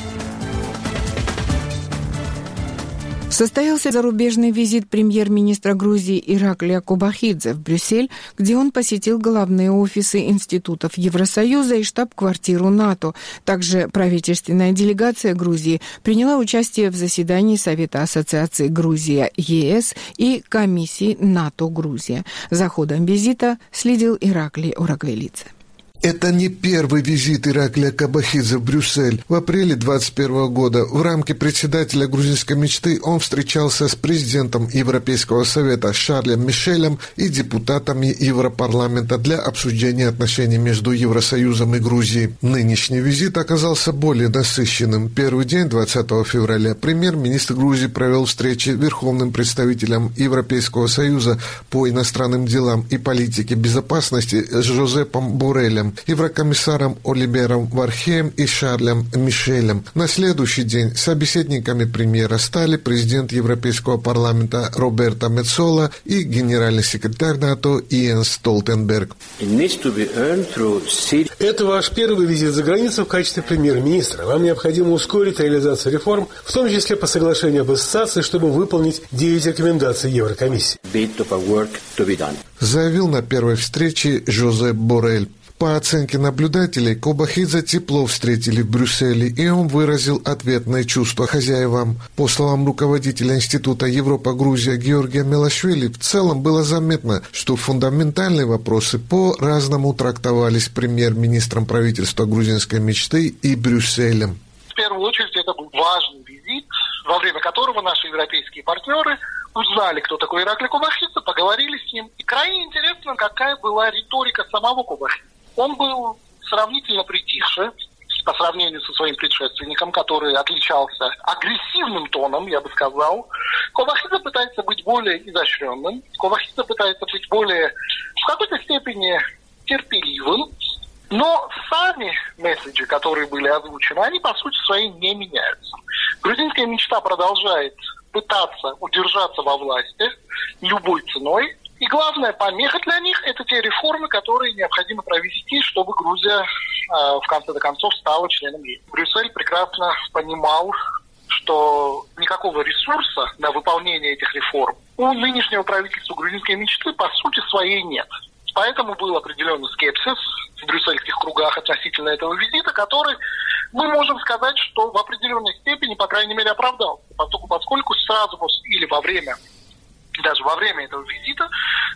Состоялся зарубежный визит премьер-министра Грузии Ираклия Кубахидзе в Брюссель, где он посетил главные офисы институтов Евросоюза и штаб-квартиру НАТО. Также правительственная делегация Грузии приняла участие в заседании Совета Ассоциации Грузия-ЕС и комиссии НАТО-Грузия. За ходом визита следил Ираклий Урагвелице. Это не первый визит Ираклия Кабахидзе в Брюссель. В апреле 2021 года в рамке председателя грузинской мечты он встречался с президентом Европейского совета Шарлем Мишелем и депутатами Европарламента для обсуждения отношений между Евросоюзом и Грузией. Нынешний визит оказался более насыщенным. Первый день, 20 февраля, премьер-министр Грузии провел встречи верховным представителем Европейского союза по иностранным делам и политике безопасности с Жозепом Бурелем еврокомиссаром Оливером Вархеем и Шарлем Мишелем. На следующий день собеседниками премьера стали президент Европейского парламента Роберто Мецола и генеральный секретарь НАТО Иэн Столтенберг. Это ваш первый визит за границу в качестве премьер-министра. Вам необходимо ускорить реализацию реформ, в том числе по соглашению об ассоциации, чтобы выполнить 9 рекомендаций Еврокомиссии. Заявил на первой встрече Жозеп Борель. По оценке наблюдателей, Кобахидзе тепло встретили в Брюсселе, и он выразил ответное чувство хозяевам. По словам руководителя Института Европа-Грузия Георгия Мелашвили, в целом было заметно, что фундаментальные вопросы по-разному трактовались премьер-министром правительства грузинской мечты и Брюсселем. В первую очередь это был важный визит, во время которого наши европейские партнеры узнали, кто такой Иракли Кубахидзе, поговорили с ним. И крайне интересно, какая была риторика самого Кубахидзе он был сравнительно притихший по сравнению со своим предшественником, который отличался агрессивным тоном, я бы сказал. Ковахидзе пытается быть более изощренным. Ковахидзе пытается быть более, в какой-то степени, терпеливым. Но сами месседжи, которые были озвучены, они по сути своей не меняются. Грузинская мечта продолжает пытаться удержаться во власти любой ценой. И главная помеха для них – это те реформы, которые необходимо провести, чтобы Грузия э, в конце концов стала членом ЕС. Брюссель прекрасно понимал, что никакого ресурса на выполнение этих реформ у нынешнего правительства грузинской мечты по сути своей нет. Поэтому был определенный скепсис в брюссельских кругах относительно этого визита, который мы можем сказать, что в определенной степени, по крайней мере, оправдался. Поскольку, сразу или во время даже во время этого визита,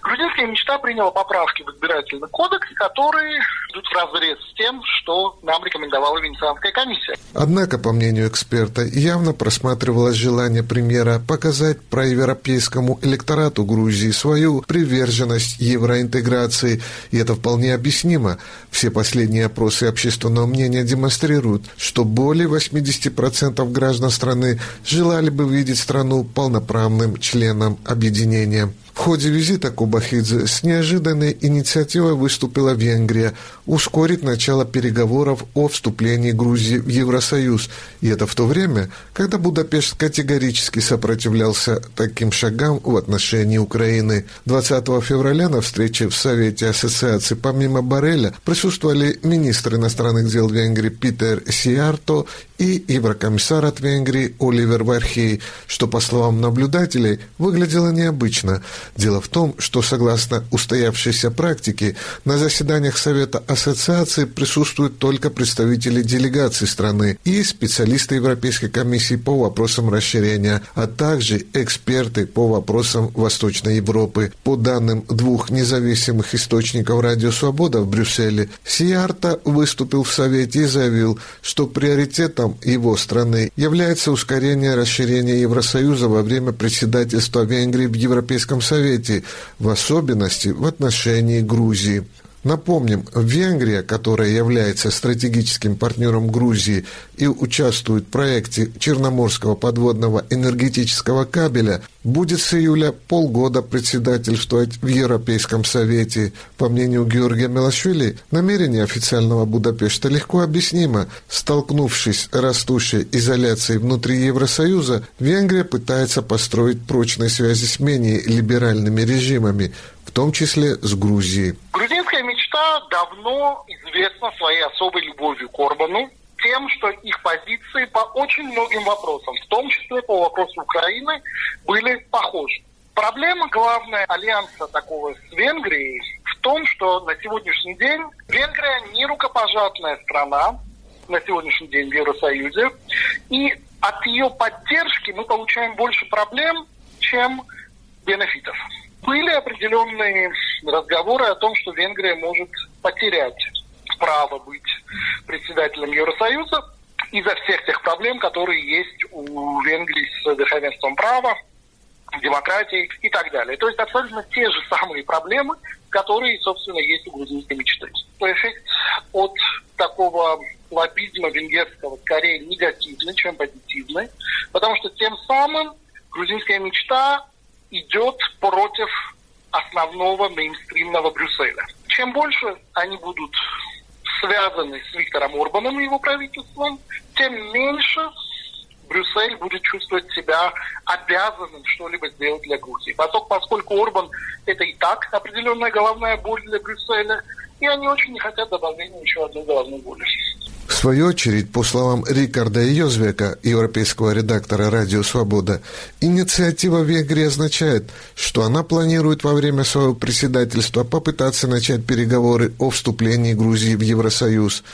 грузинская мечта приняла поправки в избирательный кодекс, которые идут в разрез с тем, что нам рекомендовала Венецианская комиссия. Однако, по мнению эксперта, явно просматривалось желание премьера показать проевропейскому электорату Грузии свою приверженность евроинтеграции, и это вполне объяснимо. Все последние опросы общественного мнения демонстрируют, что более 80% граждан страны желали бы видеть страну полноправным членом объединения соединение в ходе визита Кубахидзе с неожиданной инициативой выступила Венгрия ускорить начало переговоров о вступлении Грузии в Евросоюз. И это в то время, когда Будапешт категорически сопротивлялся таким шагам в отношении Украины. 20 февраля на встрече в Совете Ассоциации помимо Бареля присутствовали министр иностранных дел Венгрии Питер Сиарто и еврокомиссар от Венгрии Оливер Вархей, что, по словам наблюдателей, выглядело необычно. Дело в том, что, согласно устоявшейся практике, на заседаниях Совета Ассоциации присутствуют только представители делегаций страны и специалисты Европейской комиссии по вопросам расширения, а также эксперты по вопросам Восточной Европы. По данным двух независимых источников «Радио Свобода» в Брюсселе, Сиарта выступил в Совете и заявил, что приоритетом его страны является ускорение расширения Евросоюза во время председательства Венгрии в Европейском Совете, в особенности в отношении Грузии. Напомним, Венгрия, которая является стратегическим партнером Грузии и участвует в проекте Черноморского подводного энергетического кабеля, будет с июля полгода председательствовать в Европейском Совете. По мнению Георгия Мелашвили, намерение официального Будапешта легко объяснимо. Столкнувшись с растущей изоляцией внутри Евросоюза, Венгрия пытается построить прочные связи с менее либеральными режимами, в том числе с Грузией. Грузинская мечта давно известна своей особой любовью к Орбану, тем, что их позиции по очень многим вопросам, в том числе по вопросу Украины, были похожи. Проблема главная альянса такого с Венгрией в том, что на сегодняшний день Венгрия не рукопожатная страна на сегодняшний день в Евросоюзе, и от ее поддержки мы получаем больше проблем, чем бенефитов. Были определенные разговоры о том, что Венгрия может потерять право быть председателем Евросоюза из-за всех тех проблем, которые есть у Венгрии с верховенством права, демократией и так далее. То есть абсолютно те же самые проблемы, которые, собственно, есть у грузинской мечты. Эффект от такого лоббизма венгерского скорее негативный, чем позитивный, потому что тем самым грузинская мечта идет против основного мейнстримного Брюсселя. Чем больше они будут связаны с Виктором Орбаном и его правительством, тем меньше Брюссель будет чувствовать себя обязанным что-либо сделать для Грузии. Поскольку, поскольку Орбан это и так определенная головная боль для Брюсселя, и они очень не хотят добавления еще одной головной боли. В свою очередь, по словам Рикарда Йозвека, европейского редактора «Радио Свобода», инициатива Венгрии означает, что она планирует во время своего председательства попытаться начать переговоры о вступлении Грузии в Евросоюз.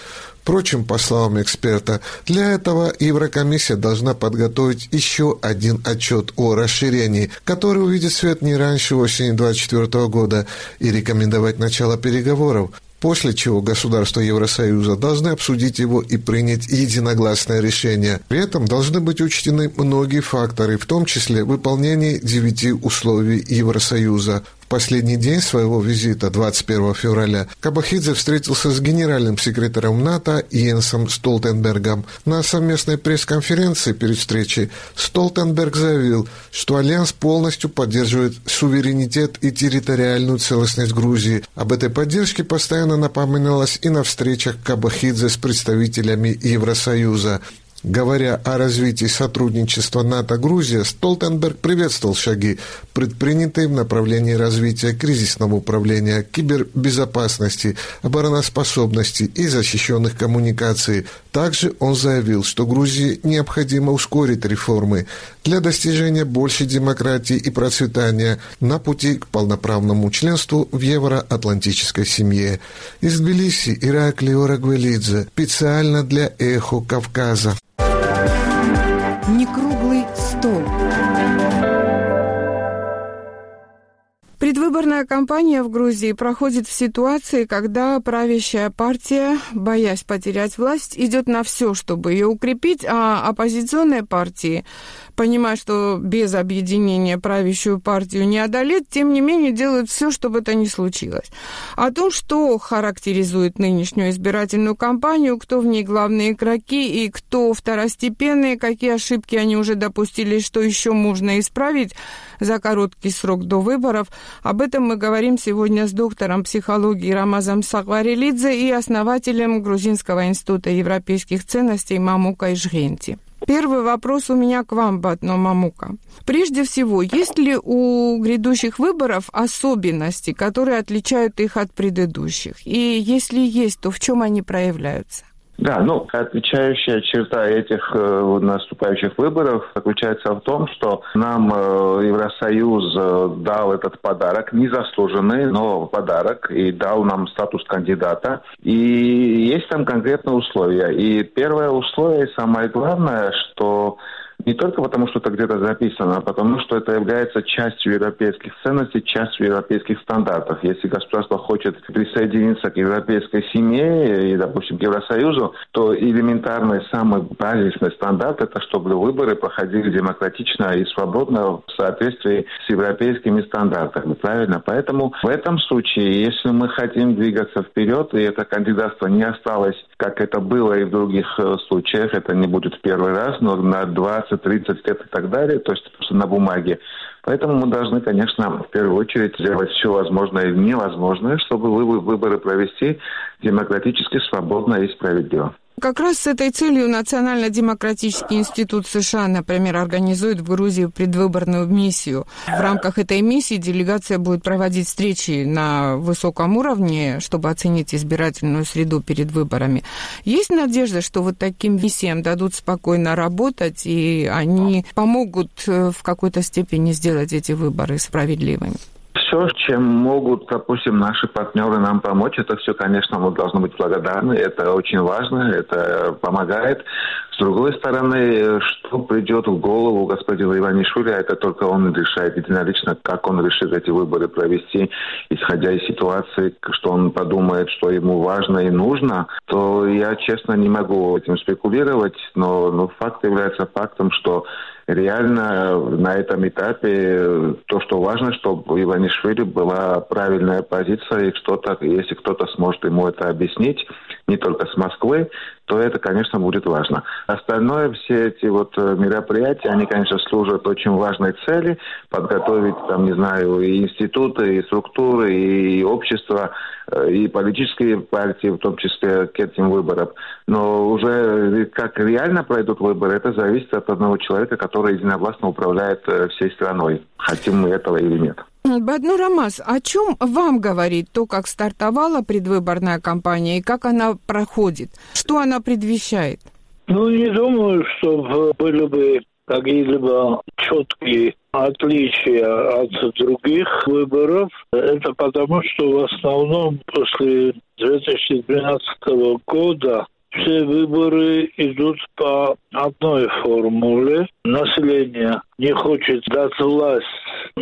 Впрочем, по словам эксперта, для этого Еврокомиссия должна подготовить еще один отчет о расширении, который увидит свет не раньше осени 2024 года, и рекомендовать начало переговоров после чего государства Евросоюза должны обсудить его и принять единогласное решение. При этом должны быть учтены многие факторы, в том числе выполнение девяти условий Евросоюза последний день своего визита, 21 февраля, Кабахидзе встретился с генеральным секретарем НАТО Йенсом Столтенбергом. На совместной пресс-конференции перед встречей Столтенберг заявил, что Альянс полностью поддерживает суверенитет и территориальную целостность Грузии. Об этой поддержке постоянно напоминалось и на встречах Кабахидзе с представителями Евросоюза. Говоря о развитии сотрудничества НАТО-Грузия, Столтенберг приветствовал шаги, предпринятые в направлении развития кризисного управления, кибербезопасности, обороноспособности и защищенных коммуникаций. Также он заявил, что Грузии необходимо ускорить реформы для достижения большей демократии и процветания на пути к полноправному членству в евроатлантической семье. Из Тбилиси Ираклий Орагвелидзе специально для «Эхо Кавказа». Предвыборная кампания в Грузии проходит в ситуации, когда правящая партия, боясь потерять власть, идет на все, чтобы ее укрепить, а оппозиционные партии, понимая, что без объединения правящую партию не одолеть, тем не менее делают все, чтобы это не случилось. О том, что характеризует нынешнюю избирательную кампанию, кто в ней главные игроки и кто второстепенные, какие ошибки они уже допустили, что еще можно исправить за короткий срок до выборов – об этом мы говорим сегодня с доктором психологии Рамазом Сагварелидзе и основателем Грузинского института европейских ценностей Мамука Ижгенти. Первый вопрос у меня к вам, Батно Мамука. Прежде всего, есть ли у грядущих выборов особенности, которые отличают их от предыдущих? И если есть, то в чем они проявляются? Да, ну, отличающая черта этих э, наступающих выборов заключается в том, что нам э, Евросоюз э, дал этот подарок, незаслуженный, но подарок, и дал нам статус кандидата. И есть там конкретные условия. И первое условие, самое главное, что не только потому, что это где-то записано, а потому, что это является частью европейских ценностей, частью европейских стандартов. Если государство хочет присоединиться к европейской семье и, допустим, к Евросоюзу, то элементарный, самый базисный стандарт – это чтобы выборы проходили демократично и свободно в соответствии с европейскими стандартами. Правильно? Поэтому в этом случае, если мы хотим двигаться вперед, и это кандидатство не осталось, как это было и в других э, случаях, это не будет первый раз, но на 20 20-30 лет и так далее, то есть просто на бумаге. Поэтому мы должны, конечно, в первую очередь сделать все возможное и невозможное, чтобы выборы провести демократически, свободно и справедливо. Как раз с этой целью Национально-демократический институт США, например, организует в Грузии предвыборную миссию. В рамках этой миссии делегация будет проводить встречи на высоком уровне, чтобы оценить избирательную среду перед выборами. Есть надежда, что вот таким миссиям дадут спокойно работать, и они помогут э, в какой-то степени сделать эти выборы справедливыми? Все, чем могут, допустим, наши партнеры нам помочь, это все, конечно, мы должны быть благодарны. Это очень важно, это помогает. С другой стороны, что придет в голову господина Иванишвили, это только он решает единолично, как он решит эти выборы провести, исходя из ситуации, что он подумает, что ему важно и нужно, то я, честно, не могу этим спекулировать, но, но факт является фактом, что реально на этом этапе то, что важно, чтобы у Иванишвили была правильная позиция, и что-то, если кто-то сможет ему это объяснить, не только с Москвы, то это, конечно, будет важно. Остальное, все эти вот э, мероприятия, они, конечно, служат очень важной цели, подготовить, там, не знаю, и институты, и структуры, и общество, э, и политические партии, в том числе к этим выборам. Но уже как реально пройдут выборы, это зависит от одного человека, который единовластно управляет э, всей страной, хотим мы этого или нет. Бадну Рамаз, о чем вам говорит то, как стартовала предвыборная кампания и как она проходит? Что она предвещает? Ну, не думаю, что были бы какие-либо четкие отличия от других выборов. Это потому, что в основном после 2012 года все выборы идут по одной формуле. Население не хочет дать власть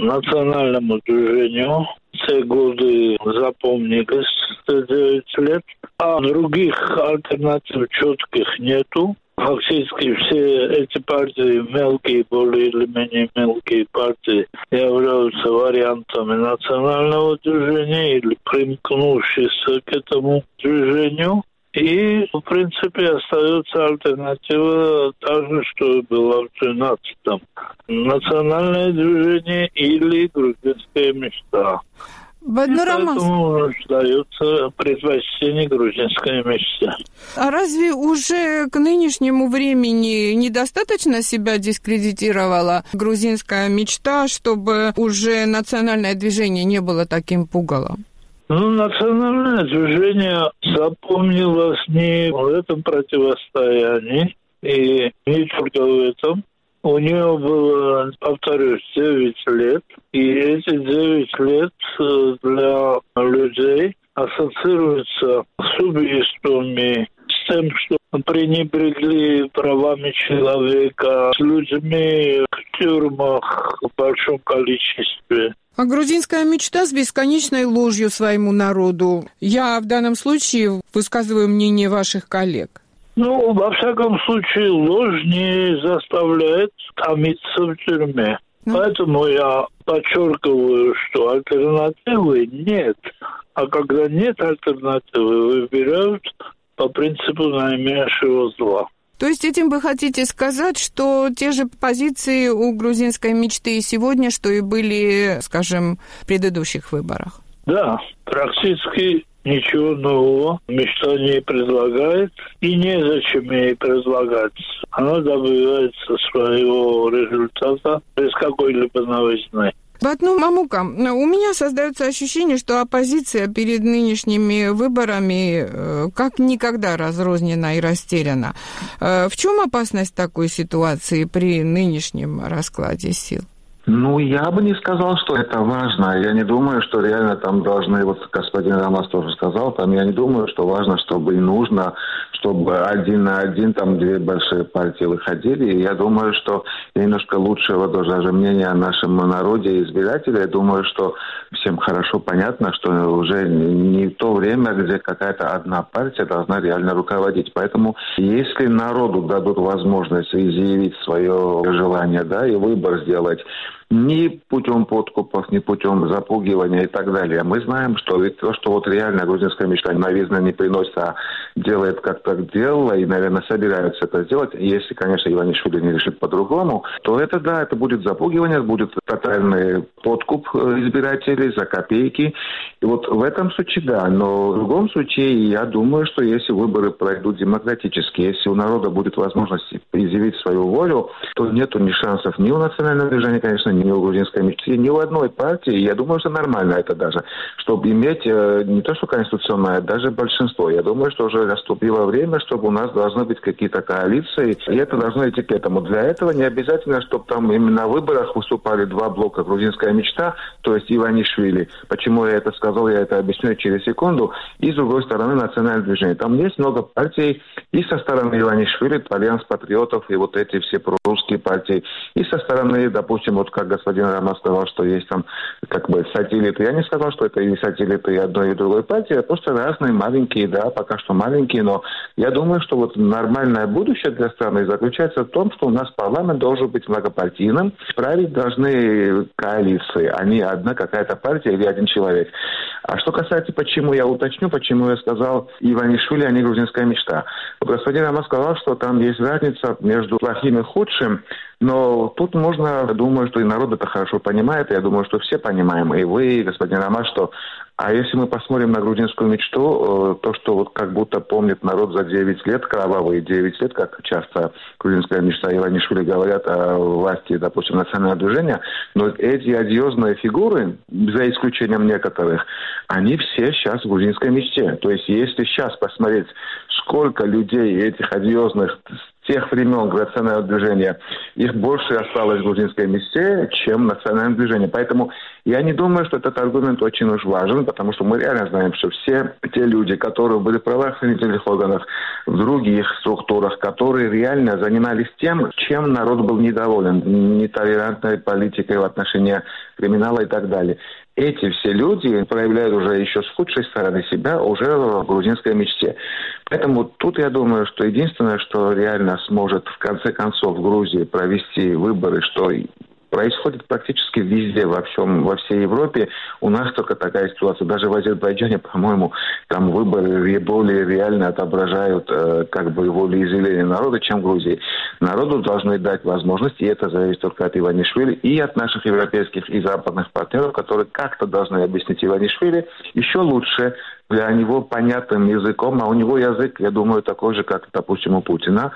национальному движению. Все годы запомнились 9 лет. А других альтернатив четких нету. Фактически все эти партии, мелкие, более или менее мелкие партии, являются вариантами национального движения или примкнувшись к этому движению. И, в принципе, остается альтернатива та же, что и была в 13-м. Национальное движение или грузинская мечта. Баднурамас. Поэтому дается предпочтение грузинской мечте. А разве уже к нынешнему времени недостаточно себя дискредитировала грузинская мечта, чтобы уже национальное движение не было таким пугалом? Ну, национальное движение запомнилось не в этом противостоянии, и не только в этом. У нее было, повторюсь, 9 лет, и эти 9 лет э, для людей ассоциируются с убийствами, с тем, что пренебрегли правами человека, с людьми в тюрьмах в большом количестве. А грузинская мечта с бесконечной ложью своему народу. Я в данном случае высказываю мнение ваших коллег. Ну, во всяком случае, ложь не заставляет томиться в тюрьме. Ну. Поэтому я подчеркиваю, что альтернативы нет. А когда нет альтернативы, выбирают по принципу наименьшего зла. То есть этим вы хотите сказать, что те же позиции у грузинской мечты и сегодня, что и были, скажем, в предыдущих выборах? Да, практически ничего нового мечта не предлагает и незачем ей предлагать. Она добивается своего результата без какой-либо новизны. Батну Мамука, у меня создается ощущение, что оппозиция перед нынешними выборами э, как никогда разрознена и растеряна. Э, в чем опасность такой ситуации при нынешнем раскладе сил? Ну, я бы не сказал, что это важно. Я не думаю, что реально там должны, вот господин Рамас тоже сказал, там я не думаю, что важно, чтобы и нужно, чтобы один на один там две большие партии выходили. И я думаю, что немножко лучшего даже мнения о нашем народе и избирателей. Я думаю, что всем хорошо понятно, что уже не то время, где какая-то одна партия должна реально руководить. Поэтому если народу дадут возможность изъявить свое желание, да, и выбор сделать, ни путем подкупов, ни путем запугивания и так далее. Мы знаем, что то, что вот реально грузинская мечта новизна не приносит, а делает как так делала и, наверное, собираются это сделать, если, конечно, Иванишвили не решит по-другому, то это, да, это будет запугивание, будет тотальный подкуп э, избирателей за копейки. И вот в этом случае, да. Но в другом случае, я думаю, что если выборы пройдут демократически, если у народа будет возможность изъявить свою волю, то нету ни шансов ни у национального движения, конечно, ни у грузинской мечты, ни у одной партии. Я думаю, что нормально это даже, чтобы иметь э, не то что конституционное, а даже большинство. Я думаю, что уже наступило время, чтобы у нас должны быть какие-то коалиции, и это должно идти к этому. Для этого не обязательно, чтобы там именно на выборах выступали два блока «Грузинская мечта», то есть Иванишвили. Почему я это сказал, я это объясню через секунду. И, с другой стороны, национальное движение. Там есть много партий и со стороны Иванишвили, Альянс патриотов и вот эти все прорусские партии, и со стороны, допустим, вот как господин Роман сказал, что есть там как бы сателлиты. Я не сказал, что это и сателлиты и одной и другой партии, а просто разные маленькие, да, пока что маленькие, но я думаю, что вот нормальное будущее для страны заключается в том, что у нас парламент должен быть многопартийным, править должны коалиции, а не одна какая-то партия или один человек. А что касается, почему я уточню, почему я сказал Иванишвили, а не грузинская мечта. Господин Роман сказал, что там есть разница между плохим и худшим, но тут можно, думаю, что и народ это хорошо понимает, я думаю, что все понимаем, и вы, и господин Роман, что а если мы посмотрим на грузинскую мечту, э, то, что вот как будто помнит народ за 9 лет, кровавые 9 лет, как часто грузинская мечта и Иванишвили говорят о власти, допустим, национального движения, но эти одиозные фигуры, за исключением некоторых, они все сейчас в грузинской мечте. То есть если сейчас посмотреть, сколько людей этих одиозных тех времен национального движения, их больше осталось в грузинской месте, чем национальное движение. Поэтому я не думаю, что этот аргумент очень уж важен, потому что мы реально знаем, что все те люди, которые были в правоохранительных органах, в других структурах, которые реально занимались тем, чем народ был недоволен, нетолерантной политикой в отношении криминала и так далее эти все люди проявляют уже еще с худшей стороны себя уже в грузинской мечте. Поэтому тут я думаю, что единственное, что реально сможет в конце концов в Грузии провести выборы, что происходит практически везде, во всем, во всей Европе. У нас только такая ситуация. Даже в Азербайджане, по-моему, там выборы более реально отображают э, как бы волеизъявление народа, чем в Грузии. Народу должны дать возможность, и это зависит только от Иванишвили и от наших европейских и западных партнеров, которые как-то должны объяснить Иванишвили еще лучше, для него понятным языком, а у него язык, я думаю, такой же, как, допустим, у Путина,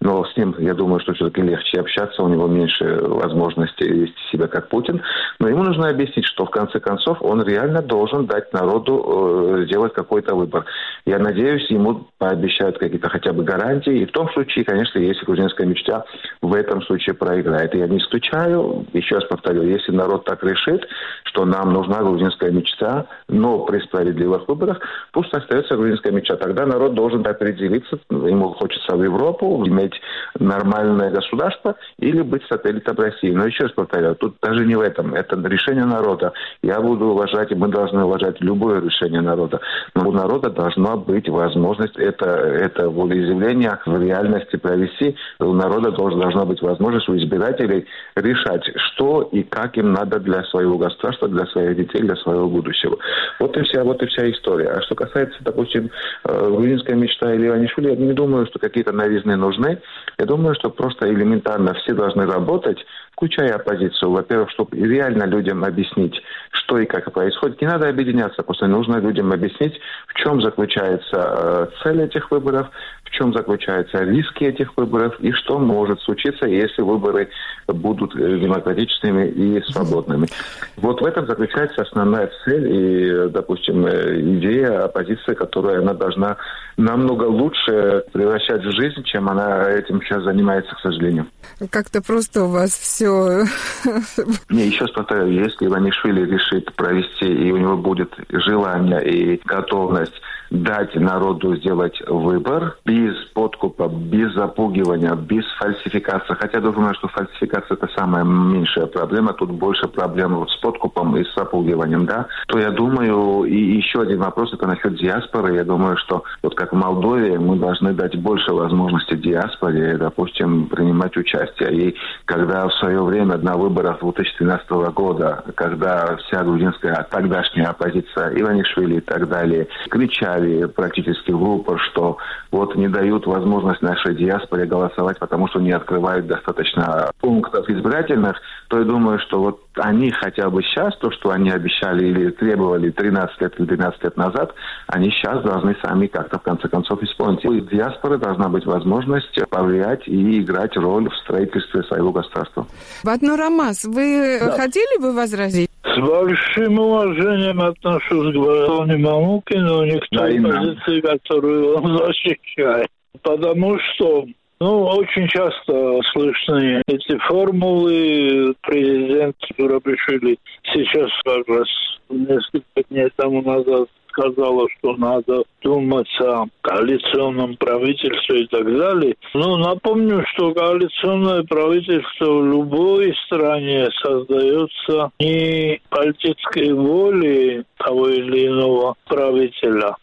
но с ним, я думаю, что все-таки легче общаться, у него меньше возможностей вести себя как Путин. Но ему нужно объяснить, что в конце концов он реально должен дать народу э, сделать какой-то выбор. Я надеюсь, ему пообещают какие-то хотя бы гарантии. И в том случае, конечно, если грузинская мечта в этом случае проиграет. Я не исключаю, еще раз повторю, если народ так решит, что нам нужна грузинская мечта, но при справедливых выборах, пусть остается грузинская мечта. Тогда народ должен определиться, ему хочется в Европу, иметь нормальное государство или быть сателлитом России. Но еще раз повторяю, тут даже не в этом. Это решение народа. Я буду уважать, и мы должны уважать любое решение народа. Но у народа должна быть возможность это, это волеизъявление в реальности провести. У народа должна быть возможность у избирателей решать, что и как им надо для своего государства, для своих детей, для своего будущего. Вот и вся, вот и вся история. А что касается, допустим, э, грузинской мечта или Иванишвили, я не думаю, что какие-то новизны нужны. Я думаю, что просто элементарно все должны работать, включая оппозицию. Во-первых, чтобы реально людям объяснить, что и как происходит. Не надо объединяться, просто нужно людям объяснить, в чем заключается э, цель этих выборов, в чем заключаются риски этих выборов и что может случиться, если выборы будут э, демократичными и свободными. Вот в этом заключается основная цель и, допустим, э, идея оппозиции, которая она должна намного лучше превращать в жизнь, чем она этим сейчас занимается, к сожалению. Как-то просто у вас все... Не, еще повторяю, если Иванишвили решит провести, и у него будет желание и готовность дать народу сделать выбор без подкупа, без запугивания, без фальсификации. Хотя думаю, что фальсификация это самая меньшая проблема. Тут больше проблем вот с подкупом и с запугиванием, да. То я думаю, и еще один вопрос это насчет диаспоры. Я думаю, что вот как в Молдове мы должны дать больше возможностей диаспоре, допустим, принимать участие. И когда в свое время на выборах 2013 года, когда вся грузинская тогдашняя оппозиция Иванишвили и так далее кричали кричали практически в упор, что вот не дают возможность нашей диаспоре голосовать, потому что не открывают достаточно пунктов избирательных, то я думаю, что вот они хотя бы сейчас, то, что они обещали или требовали 13 лет или 12 лет назад, они сейчас должны сами как-то в конце концов исполнить. У диаспоры должна быть возможность повлиять и играть роль в строительстве своего государства. Батну Рамас, вы да. хотели бы возразить? С большим уважением отношусь к Владимиру Мамукину, не к той позиции, которую он защищает. Потому что ну, очень часто слышны эти формулы. Президент Журабишвили сейчас как раз несколько дней тому назад сказала, что надо думать о коалиционном правительстве и так далее. Ну, напомню, что коалиционное правительство в любой стране создается не политической волей того или иного правителя,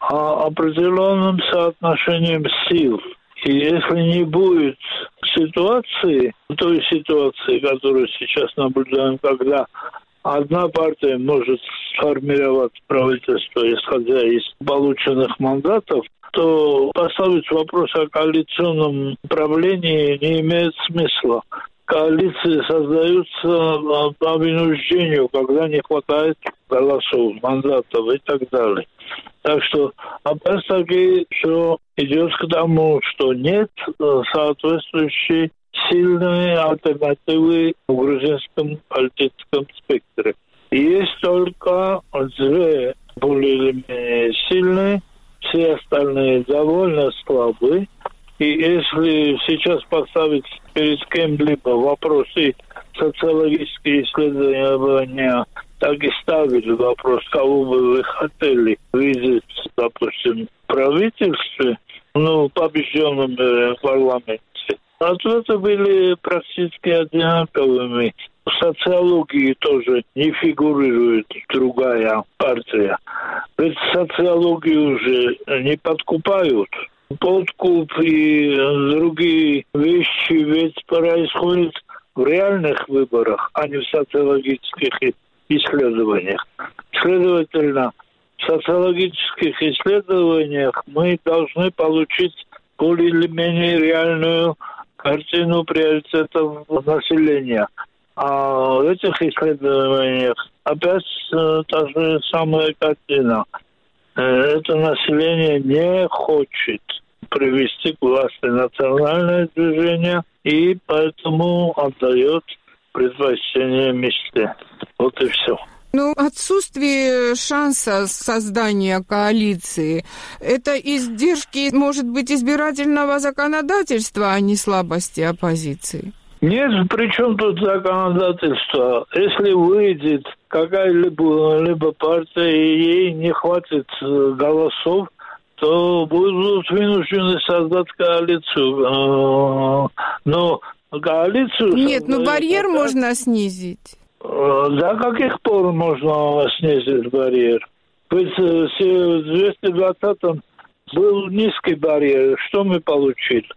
а определенным соотношением сил. И если не будет ситуации, той ситуации, которую сейчас наблюдаем, когда одна партия может сформировать правительство, исходя из полученных мандатов, то поставить вопрос о коалиционном правлении не имеет смысла. Коалиции создаются по вынуждению, когда не хватает голосов, мандатов и так далее. Так что опять-таки все идет к тому, что нет соответствующей сильные альтернативы в грузинском политическом спектре. Есть только две более или менее сильные, все остальные довольно слабые. И если сейчас поставить перед кем-либо вопросы социологические исследования, так и ставили вопрос, кого бы вы хотели видеть, допустим, в правительстве, ну, побежденном э, парламенте, Ответы были практически одинаковыми. В социологии тоже не фигурирует другая партия. Ведь социологию уже не подкупают. Подкуп и другие вещи ведь происходят в реальных выборах, а не в социологических исследованиях. Следовательно, в социологических исследованиях мы должны получить более или менее реальную картину приоритетов населения. А в этих исследованиях опять э, та же самая картина. Э, это население не хочет привести к власти национальное движение, и поэтому отдает предпочтение мечте. Вот и все. Ну, отсутствие шанса создания коалиции – это издержки, может быть, избирательного законодательства, а не слабости оппозиции? Нет, при чем тут законодательство? Если выйдет какая-либо либо партия, и ей не хватит э, голосов, то будут вынуждены создать коалицию. Э, но коалицию... Нет, ну барьер можно снизить. До каких пор можно снизить барьер? Ведь в 220-м был низкий барьер. Что мы получили?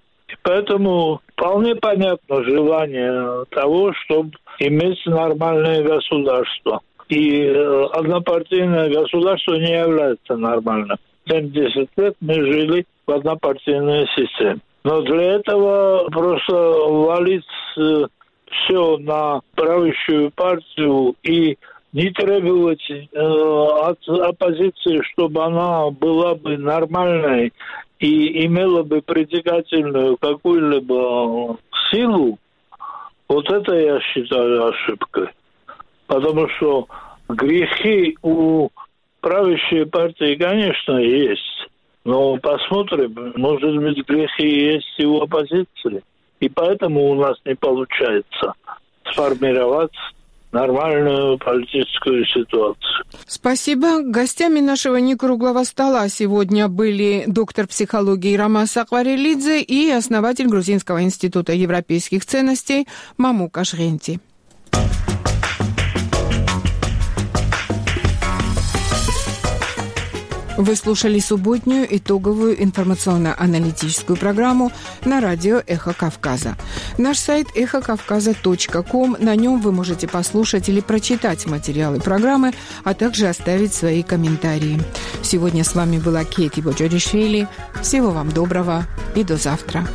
Поэтому вполне понятно желание того, чтобы иметь нормальное государство. И э, однопартийное государство не является нормальным. 70 лет мы жили в однопартийной системе. Но для этого просто валить э, все на правящую партию и не требовать э, от оппозиции, чтобы она была бы нормальной и имела бы притягательную какую-либо силу, вот это я считаю ошибкой. Потому что грехи у правящей партии, конечно, есть. Но посмотрим, может быть, грехи есть и у оппозиции. И поэтому у нас не получается сформировать нормальную политическую ситуацию. Спасибо. Гостями нашего некруглого стола сегодня были доктор психологии Рамас Акварелидзе и основатель Грузинского института европейских ценностей Маму Кашренти. Вы слушали субботнюю итоговую информационно-аналитическую программу на радио «Эхо Кавказа». Наш сайт эхокавказа.ком. На нем вы можете послушать или прочитать материалы программы, а также оставить свои комментарии. Сегодня с вами была Кейти Боджоришвили. Всего вам доброго и до завтра.